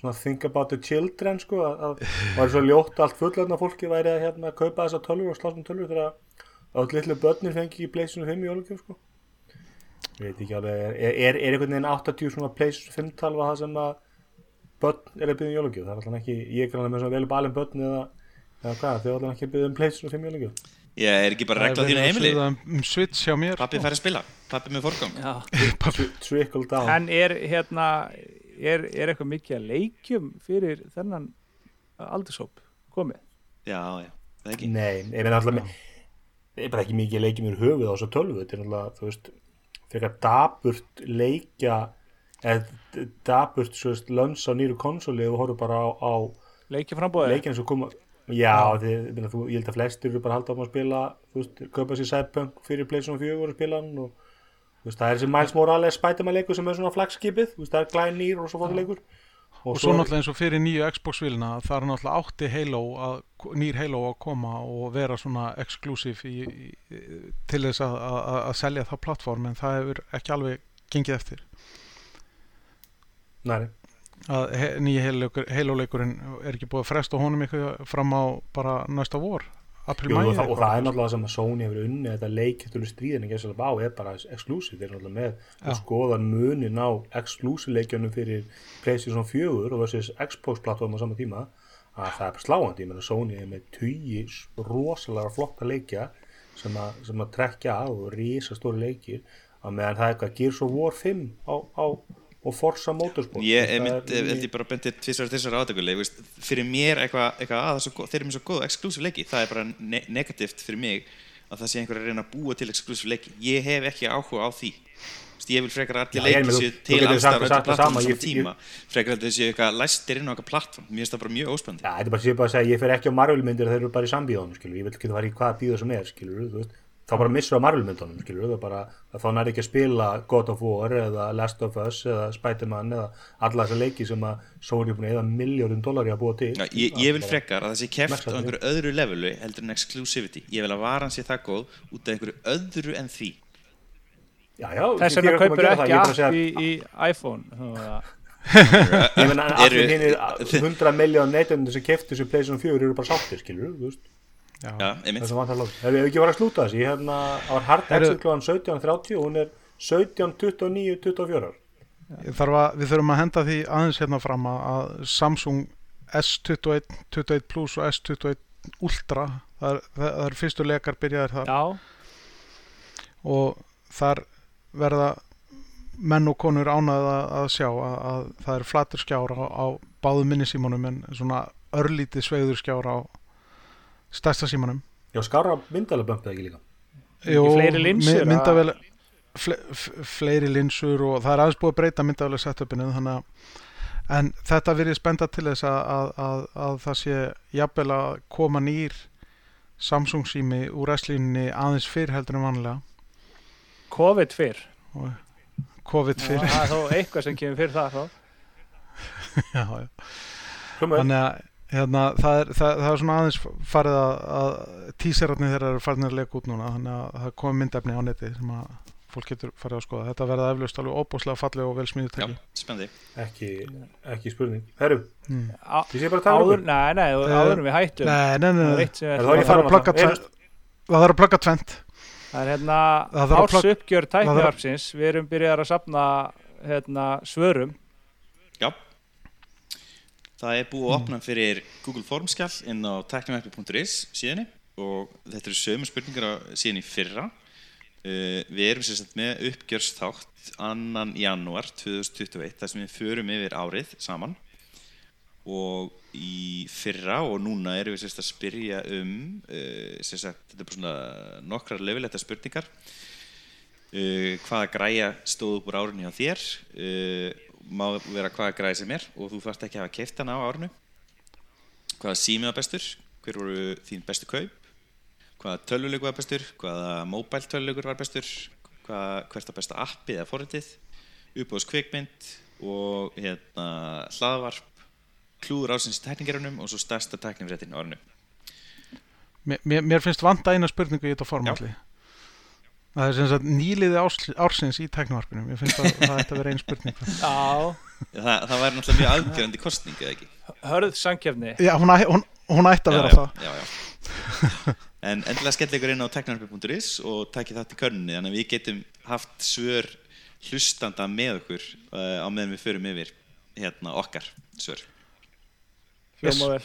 B: svona think about the children sko, að, að var svo ljótt að allt fullöfna fólki væri að hérna kaupa þessa tölvur og slásum tölvur þegar að öll litlu börnir fengi ekki Playstation 5 í jólugjöf sko. Ég veit ekki alveg, er, er, er einhvern veginn 80 svona Playstation 5 talva það sem að börn er að byggja um jólugjöf, það er alltaf ekki, ég er alveg með svona vel balin börn eða, eða hvað, þau er alltaf ekki að byggja um Playstation 5 jólugjöf.
D: Ég er ekki bara regla á þínu heimili
E: um switch hjá mér
D: Pappi fær að spila, pappi með forgang
E: Pappi,
B: Trickle down.
C: En er hérna er, er eitthvað mikið að leikjum fyrir þennan aldurshóp komið?
D: Já, já, það er ekki
B: Nei, ég meina alltaf ég er bara ekki mikið leikið mér höfuð á þessu tölvu þetta er alltaf, þú veist frekar daburt leikja eða daburt svo veist lönns á nýru konsoli og horfum bara á, á
C: Leikjum frambóðið?
B: leikina sem koma já, þið, ég, meina, þú, ég held að flestir eru bara að halda á að spila þú veist, kaupa sér Cyberpunk fyrir Playstation 4 og spila hann og veist, það er þessi Miles Morales Spiderman leikur sem er svona flagskipið, veist, það er glænýr og svo fóta leikur.
E: Og svo náttúrulega eins og fyrir nýju Xbox-vilna það er náttúrulega átti Halo að, nýr Halo að koma og vera svona í, til þess að, að, að selja það plattform en það hefur ekki alveg gengið eftir.
B: Nei,
E: að he, nýju Halo-leikurinn er ekki búið að fresta honum eitthvað fram á bara næsta vor
B: Jú, og, það, og það er náttúrulega sem að Sony hefur unni þetta leikjæftölu stríðin ekki að á er bara exclusive, þeir eru náttúrulega með
E: Já.
B: og skoðan munin á exclusive leikjönum fyrir PlayStation 4 og versus Xbox plattform á sama tíma að það er bara sláandi, ég meina Sony er með tugi rosalega flotta leikja sem að, sem að trekja á og rísa stóri leikir að meðan það er eitthvað Gears of War 5 á, á og Forza Motorsport.
D: Ég held ég bara bendið tvisar og tvisar átökuleg, fyrir mér eitthvað, eitthvað að þessu, þeir eru með svo góð exclusive leiki, það er bara ne negativt fyrir mig að það sé einhver að reyna að búa til exclusive leiki. Ég hef ekki áhuga á því. Ég vil frekar að allir
B: Já, ég
D: leiki
B: meina,
D: séu
B: þú- þú
D: til plattformum á
B: ég-
D: sama tíma frekar að þetta séu eitthvað læstir inn á eitthvað plattform mér finnst það bara mjög
B: þetta sér að segja, ég fer ekki á Marvel myndir þeir eru bara í skilur, ég vil ekki það var í hvaða bíða sem er, skilur, þá bara missur á Marvel myndunum, skilur, það er bara, að þá nær ekki að spila God of War eða Last of Us eða Spider-Man eða alla þessa leiki sem að Sony er búin að eða miljóðum dólar í að búa til.
D: Já, ég, ég vil frekar að það sé keft á einhverju öðru levelu heldur en exclusivity. Ég vil að varan sé það góð út af einhverju öðru en því.
B: Já, já,
C: Þess vegna
B: er að að
C: kaupir
B: það,
C: ekki
B: er að
C: app í, í iPhone þannig að-
B: Ég meina, allir
D: Eru-
B: hinnir 100 miljón neytundir sem keftu þessu Playstation 4 eru bara sáttir, skilur, þú veist, Ef við ekki var að slúta þessi, ég hérna, það var hard exit klóðan 17.30 og hún er 17.29.24.
E: Ég þarf að, við þurfum að henda því aðeins hérna fram að, Samsung S21, 21 Plus og S21 Ultra það er, það, það er fyrstu lekar byrjaðir þar.
C: Já,
E: og þar verða menn og konur ánað að, að sjá að, að það er flatur skjár á, á báðu minnisímanum en svona örlítið sveigður skjár á stærsta símanum
B: Já, skára myndalabömp eða ekki líka.
C: Ekki fleiri linsur,
E: my, myndavel, fle, fleiri linsur og það er aðeins búið að breyta myndavel setupinu þannig að en þetta virðið spenda til þess að, að, að, að það sé jafnvel að koma nýr Samsung sími úr S-línunni aðeins fyrr heldur en vanlega
C: COVID fyrr
E: og COVID fyrr
C: Það er þó eitthvað sem kemur fyrir það þá.
E: já, já. Þannig að hérna, það, er, það, það er svona aðeins farið að, að tíserarnir þeirra eru farin að leka út núna þannig að það kom myndefni á neti sem að fólk getur farið að skoða. Þetta verða eflaust alveg óbúslega falleg og vel
D: Já,
E: smíðutæki
D: spennandi.
B: Ekki, ekki spurning. Herru,
E: mm.
B: Ég sé bara að tala um
C: nei, nei,
E: Eh,
C: áður en við hættum.
E: nei, nei, nei,
C: Það við
B: það
E: þarf
C: að
E: plugga tvent það þarf að plugga tvent
C: Það er hérna ársuppgjör tæknivarpsins. Við erum byrjar að sapna hérna, svörum.
D: Já Það er búið að opna fyrir Google Formskjall inn á teknumappi.is síðanni og þetta eru sömu spurningar síðan í fyrra. Uh, Við erum sem sagt með uppgjörsþátt annan janúar 2021 þar sem við förum yfir árið saman. Og í fyrra og núna erum við sérst að spyrja um uh, sérst að þetta er bara svona nokkrar leifiletta spurningar. Uh, hvaða græja stóð upp úr árinu hjá þér má vera hvaða græja sem er og þú þarfst ekki að hafa keift hana á árinu. Hvaða sími var bestur? Hver voru þín bestu kaup? Hvaða tölvuleikur var bestur? Hvaða mobile tölvuleikur var bestur? Hvaða, hvert var besta appið eða forritið? Uppbóðs kvikmynd og hérna hlaðvarp klúður ásins tekningarunum og svo stærsta teknifréttin á árinu.
E: Mér, mér- finnst vanda eina spurningu í þetta formalli það er sem sagt nýliði árs, ársins í teknivarpinu mér finnst að það ætti að vera einn spurning.
C: Já,
D: það, það væri náttúrulega mjög afgjörandi kostning eða ekki?
C: Hörð samkefni
E: já, hún, hún, hún ætti að vera
D: já,
E: það.
D: já, já. en endilega skell ykkur inn á teknarpi.is og takið þátt í körnunni. Þannig að við getum haft svör hlustanda með okkur uh, á meðan við förum yfir hérna okkar svör.
C: Hljóma vel